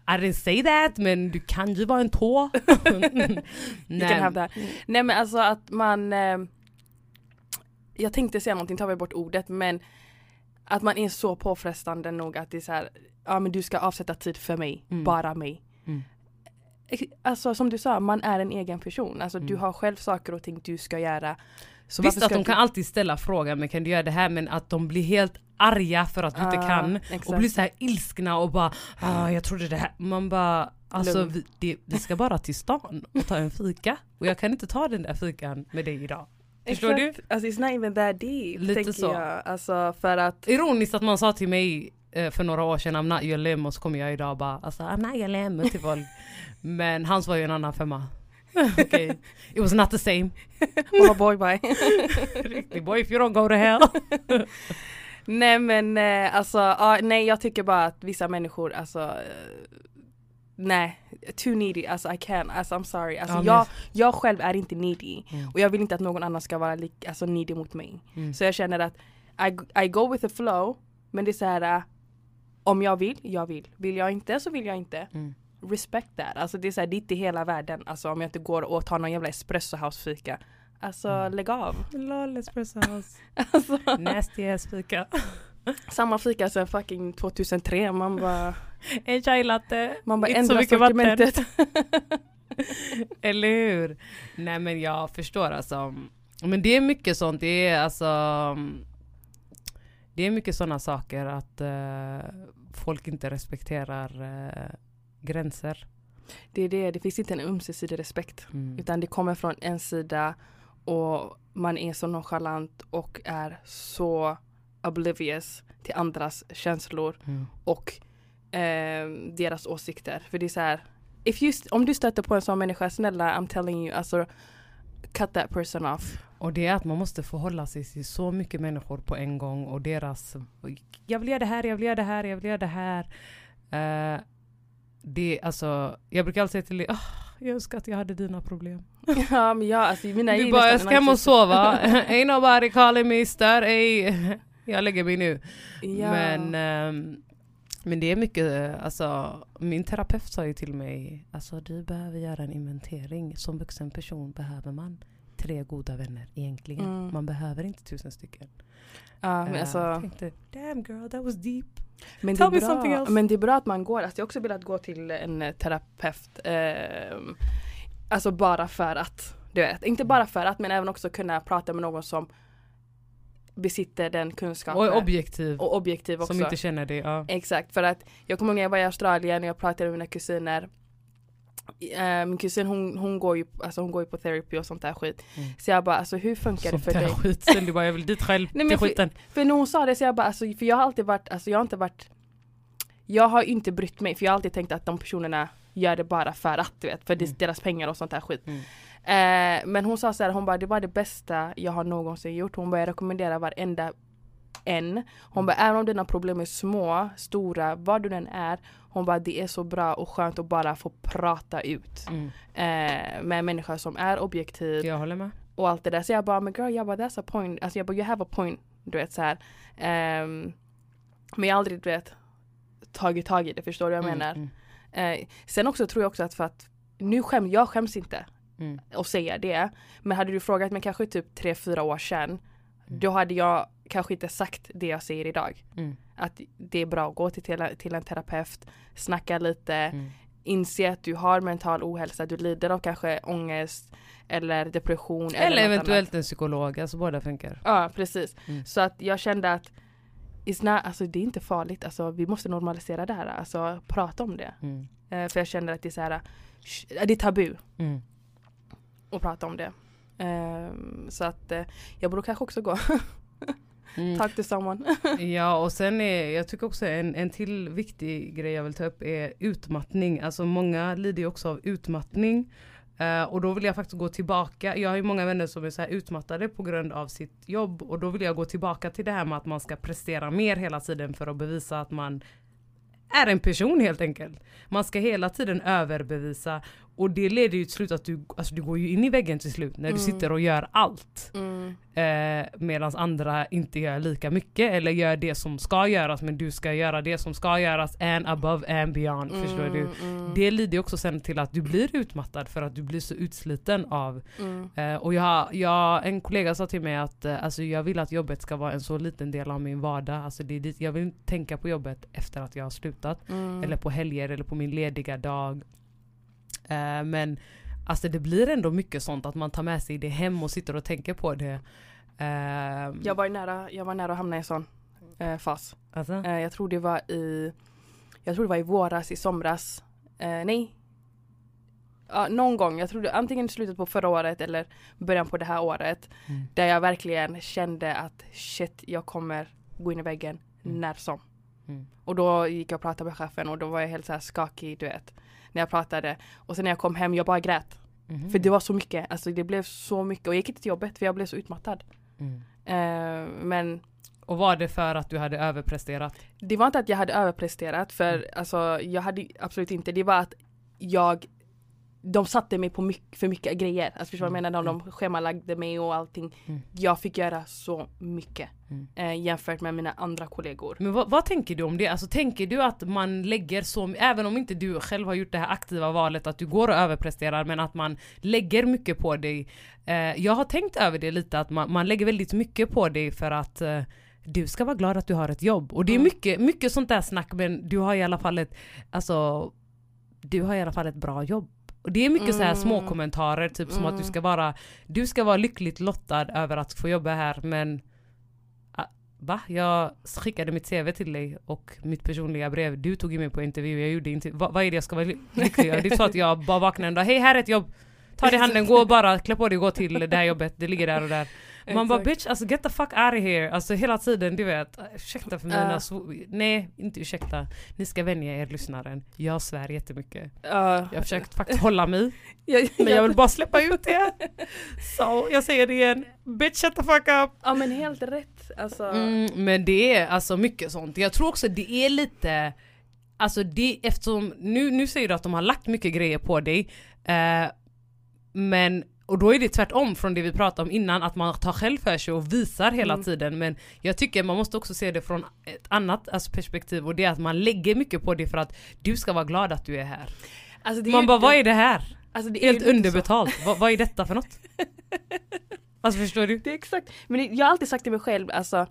B: I didn't say that men du kan ju vara en tå.
C: Can have that. Nej men alltså att man eh, Jag tänkte säga någonting, tar vi bort ordet men Att man är så påfrestande nog att det är så här, Ja men du ska avsätta tid för mig,
B: Mm.
C: bara mig
B: Mm.
C: Alltså som du sa, man är en egen person. Alltså du
B: Mm.
C: har själv saker och ting du ska göra. Så
B: Visst att de
C: du-
B: kan alltid ställa frågan men kan du göra det här men att de blir helt arga för att du inte
C: Ah,
B: kan
C: exakt.
B: och blir så här ilskna och bara ah, jag trodde det här. Man bara alltså vi, det, vi ska bara till stan och ta en fika och jag kan inte ta den där fikan med dig idag. Förstår du?
C: Alltså it's not even that deep
B: Lite
C: tänker
B: så.
C: jag. Alltså för att
B: Ironiskt att man sa till mig eh, för några år sedan I'm not your lim och så kommer jag idag och bara alltså I'm not your lim till folk. Men hans var ju en annan femma. okay. It was not the same.
C: Oh boy bye.
B: Riktig boy if you don't go to hell.
C: nej men eh, alltså, ja, nej jag tycker bara att vissa människor alltså eh, Nej, too needy, alltså I can't, alltså I'm sorry. Alltså
B: Ja,
C: jag, jag själv är inte needy
B: Mm.
C: och jag vill inte att någon annan ska vara lik, alltså needy mot mig.
B: Mm.
C: Så jag känner att I, I go with the flow men det är så här äh, om jag vill, jag vill. Vill jag inte så vill jag inte.
B: Mm.
C: Respect that. Alltså det är så här, det är inte hela världen. Alltså om jag inte går och tar någon jävla espresso house fika. Alltså
B: Mm.
C: lägg av.
B: Lol espresso house.
C: Alltså,
B: Nasty ass fika.
C: samma fika sen fucking 2003. Man bara,
B: En chai latte.
C: man bara
B: Inte så mycket vatten. Eller hur? Nej men jag förstår alltså. Men det är mycket sånt, det är alltså Det är mycket sådana saker att eh, folk inte respekterar eh, gränser.
C: Det är det, det finns inte en ömsesidig respekt.
B: Mm.
C: Utan det kommer från en sida och man är så nonchalant och är så oblivious till andras känslor
B: Mm.
C: och eh, deras åsikter. För det är så här, if you, om du stöter på en sån människa, snälla I'm telling you, alltså cut that person off.
B: Och det är att man måste förhålla sig till så mycket människor på en gång och deras Jag vill göra det här, jag vill göra det här, jag vill göra det här. Eh, det, alltså, jag brukar alltid säga till dig, "Ah, jag önskar att jag hade dina problem.
C: ja men jag, alltså mina
B: Du bara, jag ska hem och sova. Ain't nobody calling me stör, ej. Jag lägger mig nu.
C: Ja.
B: Men, ehm, men det är mycket, eh, alltså min terapeut sa ju till mig, alltså du behöver göra en inventering. Som vuxen person behöver man tre goda vänner egentligen.
C: Mm.
B: Man behöver inte tusen stycken.
C: ja, men
B: Eh,
C: alltså,
B: jag tänkte, damn girl that was deep.
C: Men det,
B: Tell
C: är
B: me something
C: bra,
B: else.
C: men det är bra att man går, alltså jag har också velat gå till en eh, terapeut. ehm, alltså bara för att, du vet, inte bara för att men även också kunna prata med någon som besitter den kunskapen.
B: Och är objektiv.
C: och objektiv också.
B: som inte känner det. Ja.
C: Exakt, för att jag kommer ihåg när jag var i Australien och jag pratade med mina kusiner. Eh, min kusin hon, hon, går ju, alltså hon går ju på therapy och sånt där skit.
B: Mm.
C: Så jag bara, alltså hur funkar det
B: Sånt
C: för
B: där
C: dig?
B: skit. Sen du bara, jag vill dit själv.
C: Nej, men
B: till
C: för-
B: skiten.
C: För när hon sa det så jag bara, alltså, för jag har alltid varit, alltså jag har inte varit Jag har inte brytt mig för jag har alltid tänkt att de personerna gör det bara för att du vet, för det
B: Mm.
C: deras pengar och sånt där skit.
B: Mm.
C: Eh, men hon sa så här, hon bara det var det bästa jag har någonsin gjort. Hon bara jag rekommenderar varenda en. Hon bara även om dina problem är små, stora, vad du än är. Hon bara det är så bra och skönt att bara få prata ut.
B: Mm.
C: Eh, med en människa som är objektiv
B: Jag håller med.
C: och allt det där. Så jag bara, men girl, jag bara that's a point. Alltså jag bara, you have a point. Du vet så här. Ehm, men jag har aldrig, du vet, tagit tag i det. Förstår du vad jag
B: Mm,
C: menar?
B: mm,
C: Eh, sen också tror jag också att för att nu skäm, jag skäms inte
B: mm.
C: att säga det. Men hade du frågat mig kanske typ tre fyra år sedan.
B: Mm.
C: Då hade jag kanske inte sagt det jag säger idag.
B: Mm.
C: Att det är bra att gå till, till, en terapeut, snacka lite,
B: Mm.
C: inse att du har mental ohälsa, du lider av kanske ångest eller depression.
B: Eller
C: något
B: eventuellt en psykolog, alltså båda funkar.
C: Ja precis.
B: Mm.
C: Så att jag kände att it's not, alltså, det är inte farligt, alltså, vi måste normalisera det här, alltså prata om det.
B: Mm.
C: Eh, för jag känner att det är så här, det är tabu
B: Mm.
C: Att prata om det. Ehm, så att eh, jag borde kanske också gå,
B: Mm.
C: talk to someone.
B: Ja och sen är, jag tycker också en, en till viktig grej jag vill ta upp är utmattning. Alltså många lider ju också av utmattning. Eh, och då vill jag faktiskt gå tillbaka. Jag har ju många vänner som är så här utmattade på grund av sitt jobb. Och då vill jag gå tillbaka till det här med att man ska prestera mer hela tiden för att bevisa att man är en person helt enkelt. Man ska hela tiden överbevisa. Och det leder ju till slut att du, alltså du går ju in i väggen till slut när du
C: Mm.
B: sitter och gör allt.
C: Mm.
B: Eh, Medan andra inte gör lika mycket eller gör det som ska göras men du ska göra det som ska göras and above and beyond. Förstår du?
C: Mm,
B: Det leder ju också sen till att du blir utmattad för att du blir så utsliten av
C: mm,
B: eh, och jag, jag, en kollega sa till mig att eh, alltså jag vill att jobbet ska vara en så liten del av min vardag. Alltså det jag vill inte tänka på jobbet efter att jag har slutat.
C: mm.
B: Eller på helger eller på min lediga dag. Eh, men alltså det blir ändå mycket sånt att man tar med sig det hem och sitter och tänker på det. Eh,
C: jag, var nära, jag var nära att hamna i en sån eh, fas.
B: alltså?
C: Eh, jag tror det var i Jag tror det var i våras, i somras. Eh, nej. Ja, någon gång, jag tror det antingen i slutet på förra året eller början på det här året.
B: Mm.
C: Där jag verkligen kände att shit, jag kommer gå in i väggen
B: Mm.
C: när som.
B: Mm.
C: Och då gick jag och pratade med chefen och då var jag helt så här skakig, du vet. När jag pratade. Och sen när jag kom hem, jag bara grät.
B: Mhm.
C: För det var så mycket, alltså det blev så mycket. Och jag gick inte till jobbet för jag blev så utmattad.
B: Mm.
C: Eh, men
B: Och var det för att du hade överpresterat?
C: det var inte att jag hade överpresterat för
B: Mm.
C: alltså jag hade absolut inte. Det var att jag de satte mig på mycket, för mycket grejer. Alltså förstår du vad jag menar? De, de schemalagde mig och allting.
B: Mm.
C: Jag fick göra så mycket
B: Mm.
C: eh, jämfört med mina andra kollegor.
B: Men vad, vad tänker du om det? Alltså tänker du att man lägger så, även om inte du själv har gjort det här aktiva valet att du går och överpresterar men att man lägger mycket på dig. Eh, jag har tänkt över det lite att man, man lägger väldigt mycket på dig för att eh, du ska vara glad att du har ett jobb. Och det är
C: Mm.
B: mycket, mycket sånt där snack men du har i alla fall ett, alltså, du har i alla fall ett bra jobb. Och det är mycket så här
C: Mm.
B: små kommentarer typ som att du
C: Mm.
B: ska vara, du ska vara lyckligt lottad över att få jobba här men ah, Va? Jag skickade mitt CV till dig och mitt personliga brev. Du tog ju mig på intervju, jag gjorde inte... Va, vad är det jag ska vara ly- lycklig över? Det är så att jag bara vaknar en dag, hej här är ett jobb! Ta i handen, gå bara, klä på dig och gå till det här jobbet, det ligger där och där. Man bara bitch, alltså get the fuck out of here. Alltså hela tiden, du vet. Ursäkta för mina sv- Nej, inte ursäkta. Ni ska vänja er lyssnaren. Jag svär jättemycket.
C: Ja.
B: Jag har försökt faktiskt hålla mig, men jag vill bara släppa ut det. Så jag säger det igen, bitch shut the fuck up.
C: Ja men helt rätt. Alltså,
B: Mm, men det är alltså mycket sånt. Jag tror också det är lite, alltså det eftersom, nu, nu säger du att de har lagt mycket grejer på dig, eh, men och då är det tvärtom från det vi pratade om innan, att man tar själv för sig och visar hela
C: Mm.
B: tiden. Men jag tycker man måste också se det från ett annat alltså, perspektiv och det är att man lägger mycket på det för att du ska vara glad att du är här.
C: alltså,
B: man
C: ju
B: bara,
C: inte-
B: vad är det här?
C: alltså, det är
B: Helt underbetalt. vad, vad är detta för något? Alltså förstår du?
C: Det är exakt. Men jag har alltid sagt till mig själv, alltså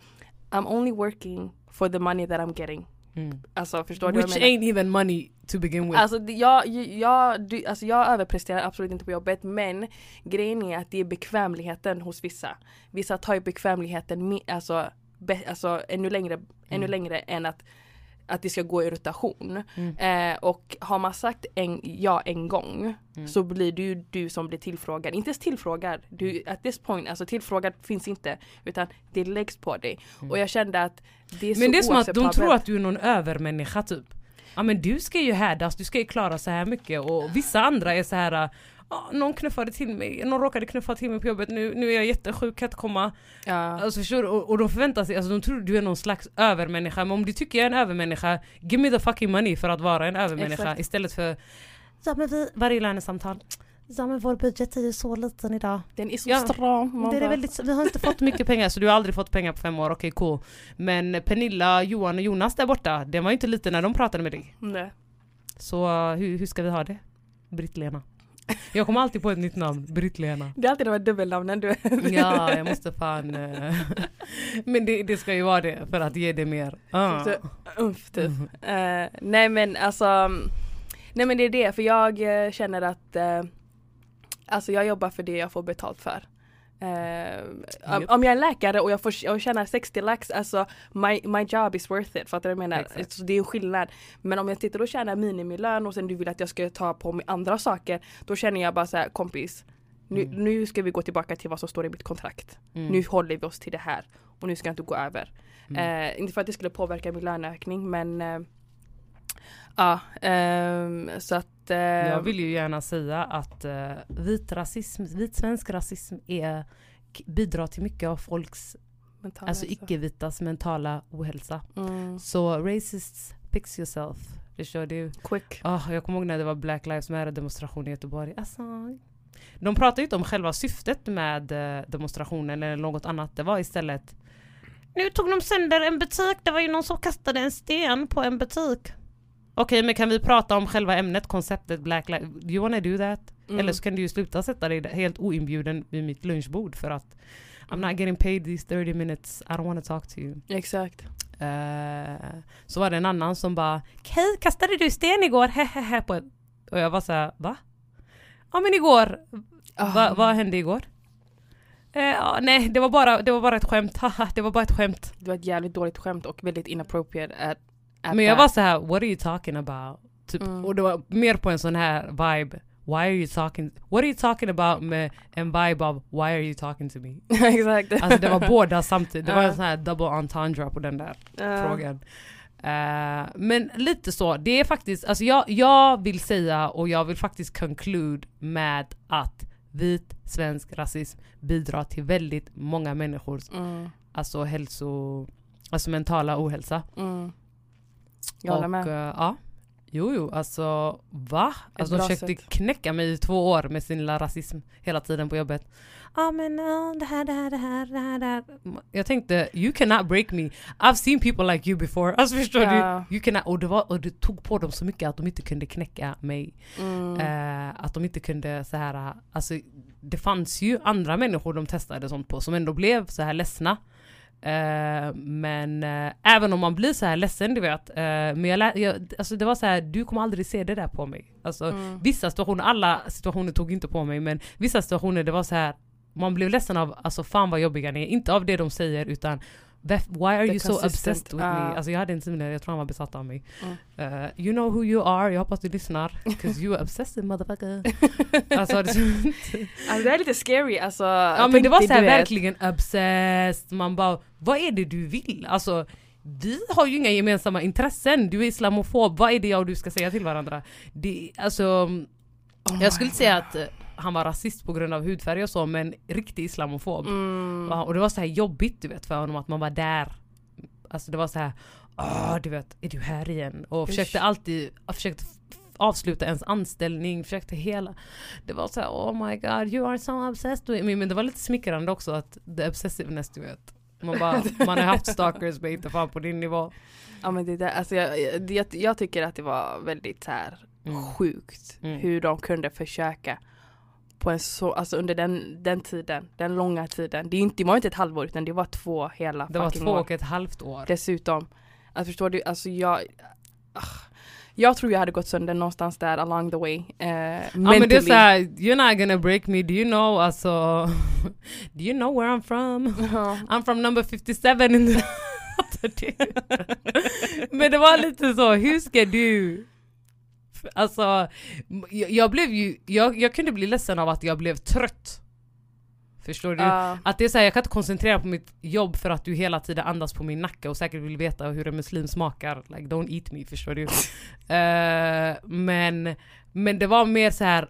C: I'm only working for the money that I'm getting.
B: Mm.
C: Alltså förstår du vad
B: Which
C: jag menar?
B: ain't even money to begin with.
C: Alltså jag, jag, du, alltså jag överpresterar absolut inte på jobbet men grejen är att det är bekvämligheten hos vissa. Vissa tar ju bekvämligheten alltså, be, alltså ännu längre, ännu
B: Mm.
C: längre än att att det ska gå i rotation.
B: Mm.
C: Eh, och har man sagt en, ja en gång
B: Mm.
C: så blir det ju du som blir tillfrågad. Inte ens tillfrågad. Du, at this point, alltså tillfrågad finns inte. Utan det läggs på dig.
B: Mm.
C: Och jag kände att det är
B: Men det är som att de tror att du är någon övermänniska typ. Ja men du ska ju härdas, du ska ju klara så här mycket och vissa andra är så här. "Ja, någon knuffade till mig, någon råkade knuffa till mig på jobbet, nu, nu är jag jättesjuk, kan inte komma.
C: Ja.
B: Alltså förstår du? Och, och de förväntar sig, alltså de tror du är någon slags övermänniska, men om du tycker jag är en övermänniska, give me the fucking money för att vara en övermänniska
C: Exakt.
B: istället för Ja men vi, varje lönesamtal, ja men vår budget är ju så liten idag.
C: Den är så
B: Ja,
C: stram.
B: Det är väldigt, vi har inte fått mycket pengar så du har aldrig fått pengar på fem år, okej cool. Men Pernilla, Johan och Jonas där borta, det var ju inte lite när de pratade med dig.
C: Nej.
B: Så hur, hur ska vi ha det? Britt-Lena. Jag kommer alltid på ett nytt namn, Britt-Lena.
C: Det är alltid de här dubbelnamnen du
B: Ja, jag måste fan... eh, Men det, det ska ju vara det för att ge det mer. Ah.
C: Så, umf typ.
B: Mhm.
C: Eh, nej men alltså Nej men det är det för jag eh, känner att Alltså jag jobbar för det jag får betalt för. Eh, om,
B: Japp.
C: om jag är läkare och jag får och tjänar 60 lax, alltså my, my job is worth it. Fattar du vad jag menar?
B: Exakt.
C: Så det är en skillnad. Men om jag sitter och tjänar minimilön och sen du vill att jag ska ta på mig andra saker, då känner jag bara så här, kompis, nu,
B: Mm.
C: nu ska vi gå tillbaka till vad som står i mitt kontrakt.
B: Mm.
C: Nu håller vi oss till det här och nu ska jag inte gå över.
B: Mm.
C: Eh, inte för att det skulle påverka min löneökning men eh, Ja, ehm, så att eh,
B: Jag vill ju gärna säga att uh, vit rasism, vit svensk rasism är, bidrar till mycket av folks,
C: mental
B: alltså icke-vitas mentala ohälsa.
C: Mm,
B: Så racists, fix yourself. Det kör du.
C: quick.
B: Ah, jag kommer ihåg när det var Black Lives Matter demonstration i Göteborg. Alltså, de pratade ju inte om själva syftet med eh, demonstrationen eller något annat. Det var istället Nu tog de sönder en butik, det var ju någon som kastade en sten på en butik. Okej, men kan vi prata om själva ämnet, konceptet Black Lives... Do you wanna do that?
C: Mm.
B: Eller så kan du ju sluta sätta dig helt oinbjuden vid mitt lunchbord för att I'm not getting paid these 30 minutes, I don't wanna talk to you.
C: Exakt.
B: Eh, så var det en annan som bara Hej, kastade du sten igår? Hehehe på. Och jag var så här, va? Ja men igår,
C: Ah.
B: va, vad hände igår? Ja, nej, det var, bara, det var bara ett skämt, haha, det var bara ett skämt.
C: Det var ett jävligt dåligt skämt och väldigt inappropriate at, at
B: Men jag var så här, what are you talking about? Typ,
C: Mm.
B: Och det var mer på en sån här vibe. Why are you talking? What are you talking about med en vibe av why are you talking to me?
C: Exakt.
B: Alltså det var båda samtidigt, det var en sån här double entendre på den där
C: Ja.
B: frågan. Eh, men lite så, det är faktiskt, alltså jag, jag vill säga och jag vill faktiskt conclude med att vit svensk rasism bidrar till väldigt många människors
C: Mm.
B: alltså hälso, alltså mentala ohälsa.
C: Mm. Jag håller
B: och,
C: med.
B: eh, ja. Jo jo, alltså va? Alltså de försökte
C: sätt.
B: knäcka mig i två år med sin lilla rasism hela tiden på jobbet. Ja men uh, det här, det här, det här, det här, det här. Jag tänkte, you cannot break me. I've seen people like you before. Alltså förstår
C: Ja.
B: du? You cannot, och, det var, och det tog på dem så mycket att de inte kunde knäcka mig.
C: Mm.
B: Eh, att de inte kunde så här, alltså det fanns ju andra människor de testade sånt på som ändå blev så här ledsna. Eh, men eh, även om man blir så här ledsen du vet, eh, men jag, jag, alltså det var så här, du kommer aldrig se det där på mig. Alltså
C: Mm.
B: vissa situationer, alla situationer tog inte på mig men vissa situationer det var så här man blev ledsen av, alltså fan vad jobbiga ni är, inte av det de säger utan "Vef- Why are you so obsessed with me?
C: ah.
B: Alltså jag hade en simulär, jag tror han var besatt av mig.
C: Mm.
B: Eh, you know who you are, jag hoppas du lyssnar. Cause you are obsessive motherfucker. alltså, det,
C: Alltså det är lite scary alltså.
B: ja men det var så här verkligen obsessed, man bara vad är det du vill? Alltså vi har ju inga gemensamma intressen, du är islamofob, vad är det jag och du ska säga till varandra? Det, alltså, jag skulle säga att eh, han var rasist på grund av hudfärg och så men riktig islamofob.
C: Mm.
B: Och det var så här jobbigt du vet för honom att man var där. Alltså det var så här, ah du vet, är du här igen? Och
C: Usch.
B: försökte alltid, försökte avsluta ens anställning, försökte hela. Det var så här, oh my god you are so obsessed with me. Men det var lite smickrande också att the obsessiveness du vet. Man, bara, man har haft stalkers men inte fan på din nivå.
C: Ja men det där, alltså jag, jag, jag, jag tycker att det var väldigt så här
B: Mm.
C: sjukt
B: Mm.
C: hur de kunde försöka på en så, alltså under den, den tiden, den långa tiden. Det, är inte, det var inte ett halvår utan det var två hela
B: Det var två
C: år.
B: och ett halvt år.
C: Dessutom, alltså förstår du, alltså jag ah, jag tror jag hade gått sönder någonstans där along the way. Eh,
B: Ja men det är såhär, you're not gonna break me, do you know alltså Do you know where I'm from?
C: Ja.
B: I'm from number 57 in the... Men det var lite så, hur ska du... Alltså, jag, jag blev ju, jag, jag kunde bli ledsen av att jag blev trött. Förstår du?
C: Ja.
B: Att det är så här, jag kan inte koncentrera på mitt jobb för att du hela tiden andas på min nacke och säkert vill veta hur en muslim smakar. Like don't eat me, förstår du? Eh, men, men det var mer så här.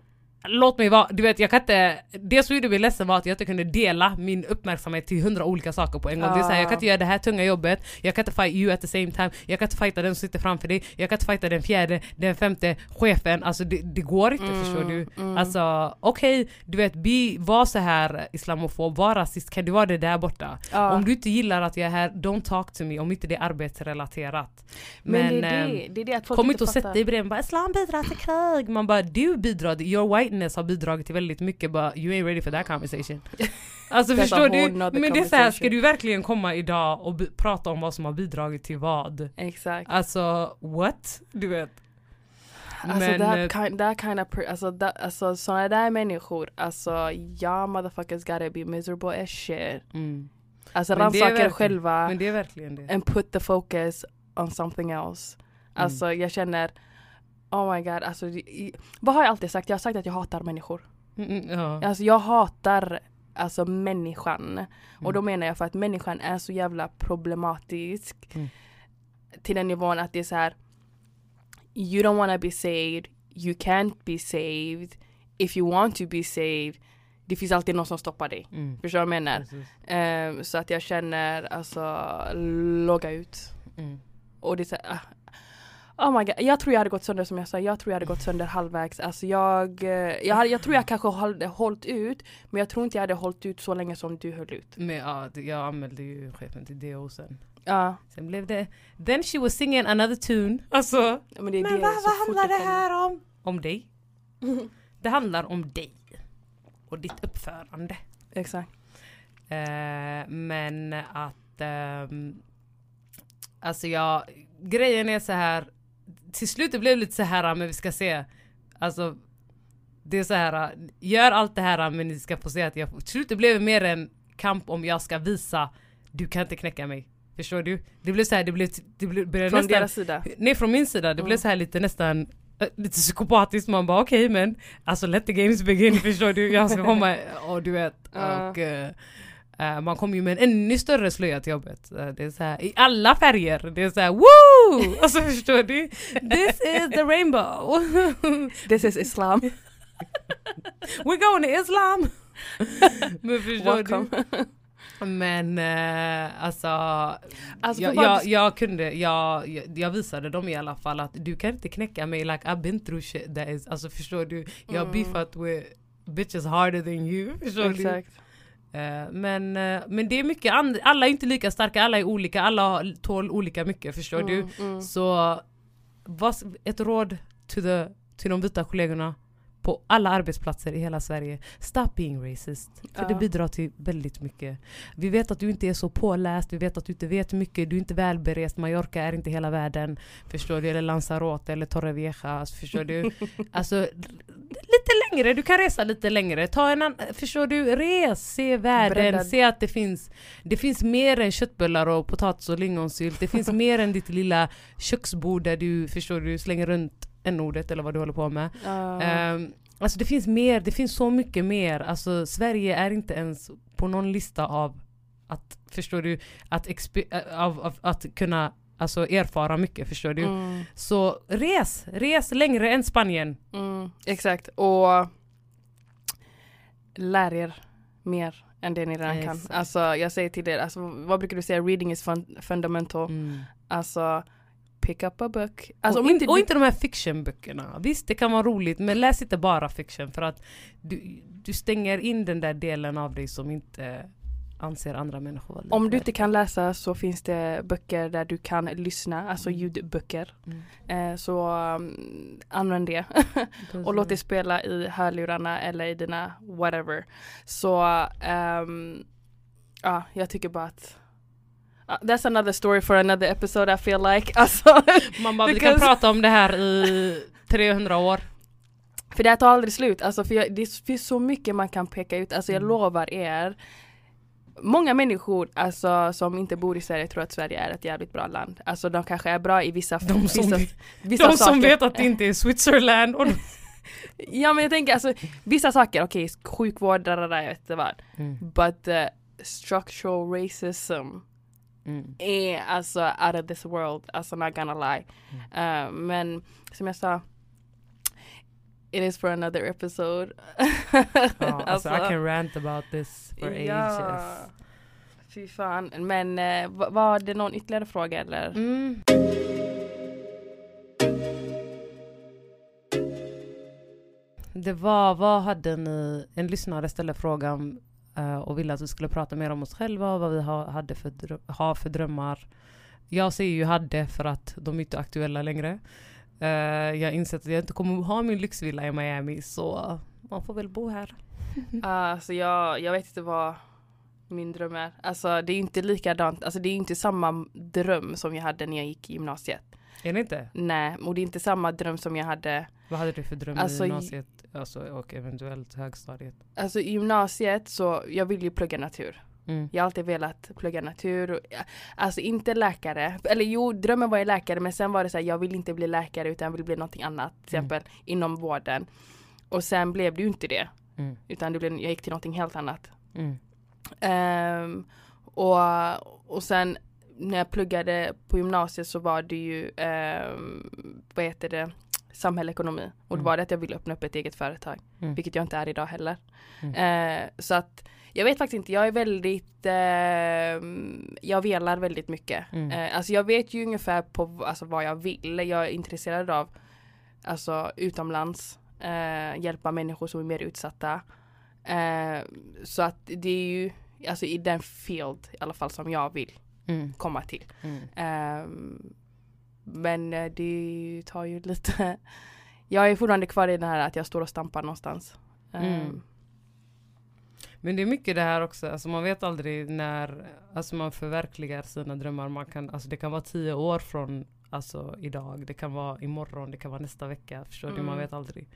B: Låt mig vara, du vet jag kan inte, det som gjorde mig ledsen var att jag inte kunde dela min uppmärksamhet till hundra olika saker på en gång. Det är så här, jag kan inte göra det här tunga jobbet, jag kan inte fight you at the same time, jag kan inte fighta den som sitter framför dig, jag kan inte fighta den fjärde, den femte, chefen, alltså det, det går inte förstår du.
C: mm.
B: Alltså okej, du vet, be, var så här islamofob, var rasist, kan du vara det där borta?
C: Ja.
B: Om du inte gillar att jag är här, don't talk to me om inte det är arbetsrelaterat.
C: men, det, är
B: ehm,
C: det, det är det att folk
B: Kom inte och sätt dig bredvid bara islam bidrar till krig. Man bara du bidrar, your whiteness har bidragit till väldigt mycket but you ain't ready for that conversation. Alltså förstår du? Men det är så här, ska du verkligen komma idag och prata om vad som har bidragit till vad?
C: Exakt.
B: Alltså what? Du vet.
C: Alltså
B: Men,
C: that,
B: eh,
C: kind, that kind of, alltså, that, alltså sådana där människor, alltså ja motherfuckers gotta be miserable as shit.
B: Mm.
C: Alltså rannsaka er själva
B: Men det är verkligen det.
C: and put the focus on something else.
B: Mm.
C: Alltså jag känner, oh my god, alltså vad har jag alltid sagt? Jag har sagt att jag hatar människor.
B: Mm, mm, ja.
C: Alltså jag hatar alltså människan. Och
B: Mm.
C: då menar jag för att människan är så jävla problematisk.
B: Mm.
C: Till den nivån att det är så här. You don't wanna be saved. You can't be saved. If you want to be saved. Det finns alltid någon som stoppar dig.
B: Mm.
C: Förstår du vad jag menar? Ehm, så att jag känner alltså logga ut.
B: Mm.
C: Och det är så här, ah. Oh my god, jag tror jag hade gått sönder som jag sa, jag tror jag hade gått sönder halvvägs. Alltså jag, eh, jag, jag tror jag kanske hade hållit ut, men jag tror inte jag hade hållit ut så länge som du höll ut.
B: Men ja, det- jag anmälde ju chefen till DO sen.
C: Ja,
B: Sen blev det, then she was singing another tune. Alltså,
C: men det är
B: men
C: det.
B: vad,
C: så
B: vad handlar det här om? Om dig. Det handlar om dig. Och ditt uppförande.
C: Exakt.
B: Eh, men att, ehm, alltså jag, grejen är så här. Till slut det blev lite så här, men vi ska se. Alltså, det är så här, gör allt det här men ni ska få se att jag, till slut det blev mer en kamp om jag ska visa, du kan inte knäcka mig. Förstår du? Det blev så här, det blev, det blev, började
C: Från
B: nästan,
C: deras sida.
B: Nej från min sida, det blev
C: Mm.
B: så här lite nästan äh, Lite psykopatiskt, man bara okej men Alltså let the games begin förstår du, jag ska komma och du vet och eh, Eh, man kommer ju med en ännu större slöja till jobbet. Eh, det är så här, i alla färger. Det är så här woo! Alltså förstår du? This is the rainbow.
C: This is Islam.
B: We're going to Islam! Men förstår
C: Welcome.
B: du? Men eh, alltså,
C: Alltså,
B: jag, jag, jag kunde, jag, jag, visade dem i alla fall att du kan inte knäcka mig like I've been through shit that is, alltså förstår du? Jag har
C: Mm.
B: beefat with bitches harder than you, förstår du?
C: Exakt.
B: Eh, men, eh, men det är mycket, alla är inte lika starka, alla är olika, alla har- tål olika mycket förstår du?
C: Mm, mm.
B: Så vad, ett råd till, the, till de vita kollegorna på alla arbetsplatser i hela Sverige. Stop being racist. För det
C: Ja.
B: bidrar till väldigt mycket. Vi vet att du inte är så påläst, vi vet att du inte vet mycket, du är inte välberest. Mallorca är inte hela världen. Förstår du? Eller Lanzarote eller Torrevieja. Förstår du? Alltså lite längre, du kan resa lite längre. Ta en annan, förstår du? Res, se världen,
C: Breddad.
B: se att det finns, det finns mer än köttbullar och potatis och lingonsylt. Det finns mer än ditt lilla köksbord där du, förstår du, slänger runt n-ordet eller vad du håller på med.
C: Ja.
B: Ehm, alltså det finns mer, det finns så mycket mer. Alltså Sverige är inte ens på någon lista av att, förstår du, att, äh, av, av, att kunna alltså, erfara mycket, förstår du?
C: Mm,
B: Så res, res längre än Spanien.
C: mm, exakt. Och lär er mer än det ni redan
B: Exakt.
C: kan. Alltså jag säger till er, alltså, vad brukar du säga? Reading is fun- fundamental.
B: Mm.
C: Alltså pick up a book. Alltså,
B: och,
C: inte
B: och inte de här fictionböckerna. Visst det kan vara roligt men läs inte bara fiction för att du, du stänger in den där delen av dig som inte anser andra människor vara
C: Om du inte kan läsa så finns det böcker där du kan lyssna, alltså ljudböcker.
B: Mm.
C: Eh, så um, använd det. och låt det spela i hörlurarna eller i dina whatever. Så ehm, ja, jag tycker bara att Ja, that's another story for another episode I feel like. Alltså,
B: Man bara, vi kan prata om det här i 300 år.
C: för det här tar aldrig slut. Alltså, för jag, det finns så mycket man kan peka ut. Alltså jag
B: Mm.
C: lovar er. Många människor alltså, som inte bor i Sverige tror att Sverige är ett jävligt bra land. Alltså de kanske är bra i vissa,
B: De som
C: vissa,
B: vet-
C: vissa
B: De som
C: saker.
B: vet att det inte är Switzerland. Och
C: Ja men jag tänker alltså vissa saker, okej sjukvård, där, där, jag vet inte vad.
B: mm.
C: But the structural racism
B: Mm.
C: är alltså out of this world, alltså not gonna lie.
B: Mm.
C: Uh, men som jag sa, it is for another episode.
B: Ja, alltså, I can rant about this for ages.
C: Fy fan. Men uh, var, det någon ytterligare fråga eller?
B: Mm. Det var, vad hade ni, en lyssnare ställde frågan och ville att vi skulle prata mer om oss själva och vad vi ha, hade för, drö- har för drömmar. Jag säger ju hade för att de är inte aktuella längre. Eh, jag har insett att jag inte kommer ha min lyxvilla i Miami så man får väl bo här.
C: Alltså jag, jag vet inte vad min dröm är. Alltså det är inte likadant, alltså det är inte samma dröm som jag hade när jag gick i gymnasiet.
B: Är det inte?
C: Nej, och det är inte samma dröm som jag hade
B: Vad hade du för dröm
C: Alltså,
B: i gymnasiet alltså, och eventuellt högstadiet?
C: Alltså i gymnasiet så, jag vill ju plugga natur.
B: Mm.
C: Jag har alltid velat plugga natur. Alltså inte läkare. Eller jo, drömmen var ju läkare men sen var det så här, jag vill inte bli läkare utan jag vill bli någonting annat. Till
B: Mm.
C: exempel inom vården. Och sen blev det ju inte det.
B: Mm.
C: Utan det blev, jag gick till någonting helt annat.
B: Mm.
C: Ehm, och, och sen när jag pluggade på gymnasiet så var det ju, um, vad heter det, samhällsekonomi. Och
B: Mm.
C: då var det att jag ville öppna upp ett eget företag.
B: Mm.
C: Vilket jag inte är idag heller.
B: Mm.
C: Eh, så att jag vet faktiskt inte, jag är väldigt, ehm, jag velar väldigt mycket.
B: Mm.
C: Eh, alltså jag vet ju ungefär på alltså, vad jag vill. Jag är intresserad av alltså utomlands, eh, hjälpa människor som är mer utsatta. Eh, så att det är ju alltså i den field i alla fall som jag vill
B: Mm.
C: komma till.
B: Mm.
C: Ehm, men eh, det tar ju lite Jag är fortfarande kvar i det här att jag står och stampar någonstans. Ehm,
B: Mm. Men det är mycket det här också, alltså man vet aldrig när alltså man förverkligar sina drömmar. Man kan, alltså det kan vara tio år från alltså idag, det kan vara imorgon, det kan vara nästa vecka. Förstår du? Man
C: Mm.
B: vet aldrig.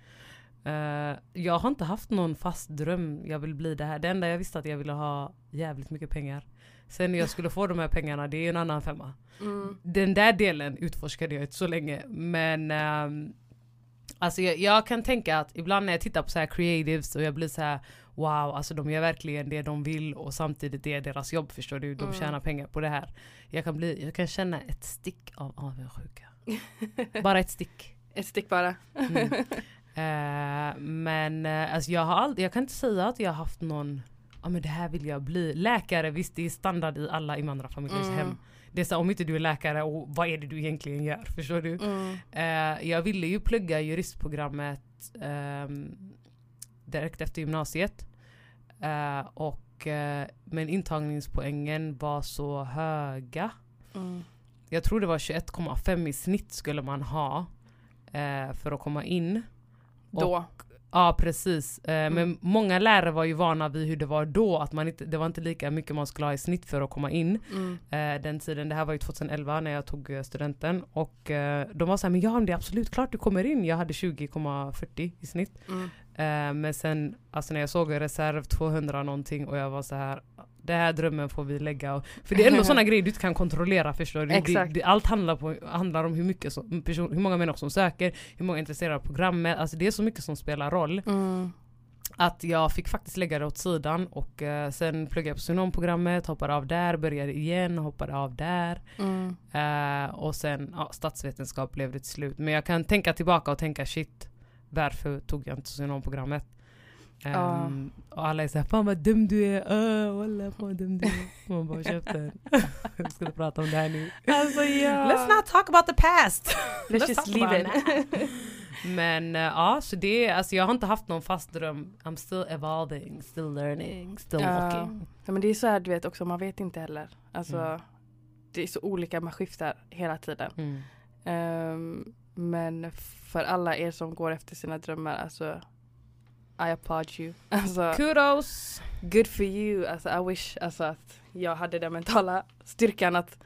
B: Eh, jag har inte haft någon fast dröm, jag vill bli det här. Det enda jag visste att jag ville ha jävligt mycket pengar. Sen jag skulle få de här pengarna, det är en annan femma.
C: Mm.
B: Den där delen utforskade jag inte så länge. Men ehm, Alltså jag, jag kan tänka att ibland när jag tittar på så här creatives och jag blir så här wow, alltså de gör verkligen det de vill och samtidigt det är deras jobb förstår du, de
C: Mm.
B: tjänar pengar på det här. Jag kan, bli, jag kan känna ett stick av avundsjuka. Bara ett stick.
C: Ett stick bara.
B: Mm. Eh, men eh, alltså jag har aldrig, jag kan inte säga att jag har haft någon, ja men det här vill jag bli. Läkare, visst det är standard i alla invandrarfamiljers
C: Mm.
B: hem. Det är så, om inte du är läkare, och vad är det du egentligen gör? Förstår du?
C: Mm.
B: Eh, jag ville ju plugga juristprogrammet ehm, direkt efter gymnasiet. Eh, och, eh, men intagningspoängen var så höga.
C: Mm.
B: Jag tror det var 21,5 i snitt skulle man ha eh, för att komma in.
C: Då.
B: Ja precis, eh,
C: Mm.
B: men många lärare var ju vana vid hur det var då, att man inte, det var inte lika mycket man skulle ha i snitt för att komma in.
C: Mm.
B: Eh, den tiden, det här var ju 2011 när jag tog eh, studenten och de var såhär, men ja det är absolut klart du kommer in. Jag hade 20,40 i snitt.
C: Mm.
B: Men sen, alltså när jag såg reserv 200 någonting och jag var så här det här drömmen får vi lägga och, För det är ändå sådana grejer du inte kan kontrollera förstår du. Det, det, allt handlar, på, handlar om hur, mycket som, person, hur många människor som söker, hur många är intresserade av programmet. Alltså det är så mycket som spelar roll.
C: Mm.
B: Att jag fick faktiskt lägga det åt sidan och eh, sen pluggade jag på socionomprogrammet, hoppade av där, började igen, hoppade av där.
C: Mm.
B: Eh, och sen ja, statsvetenskap blev det till slut. Men jag kan tänka tillbaka och tänka shit, varför tog jag inte socionomprogrammet? Um,
C: Ja.
B: Och alla är såhär, fan vad dum du är, uh, walla fan vad dum du är. Man bara käften. Jag skulle prata om det här nu.
C: Alltså ja.
B: Let's not talk about the past!
C: Let's just
B: talk
C: leave it.
B: Men eh, ja, så det, alltså jag har inte haft någon fast dröm. I'm still evolving, still learning, still
C: Ja.
B: walking.
C: Ja, men det är så här du vet också, man vet inte heller. Alltså,
B: Mm.
C: Det är så olika, man skiftar hela tiden.
B: Mm.
C: Ehm, men för alla er som går efter sina drömmar, alltså I applaud you. Alltså,
B: Kudos!
C: good for you. Alltså, I wish alltså, att jag hade den mentala styrkan att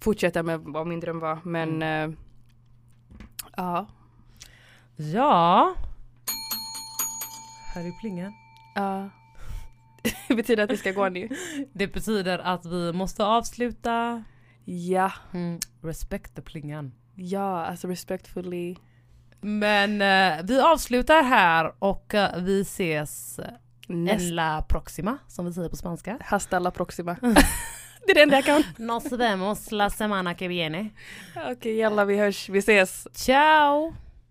C: fortsätta med vad min dröm var. Men eh, ja,
B: Ja. Här är plingan.
C: ja. det betyder att vi ska gå nu.
B: Det betyder att vi måste avsluta.
C: Ja,
B: Mm. Respect the plingan.
C: ja, alltså respectfully.
B: Men eh, vi avslutar här och eh, vi ses
C: Nästa.
B: en la proxima som vi säger på spanska.
C: Hasta la proxima. det är det enda jag kan.
B: Nos vemos la semana que viene.
C: Okej, jalla vi hörs, vi ses.
B: Ciao!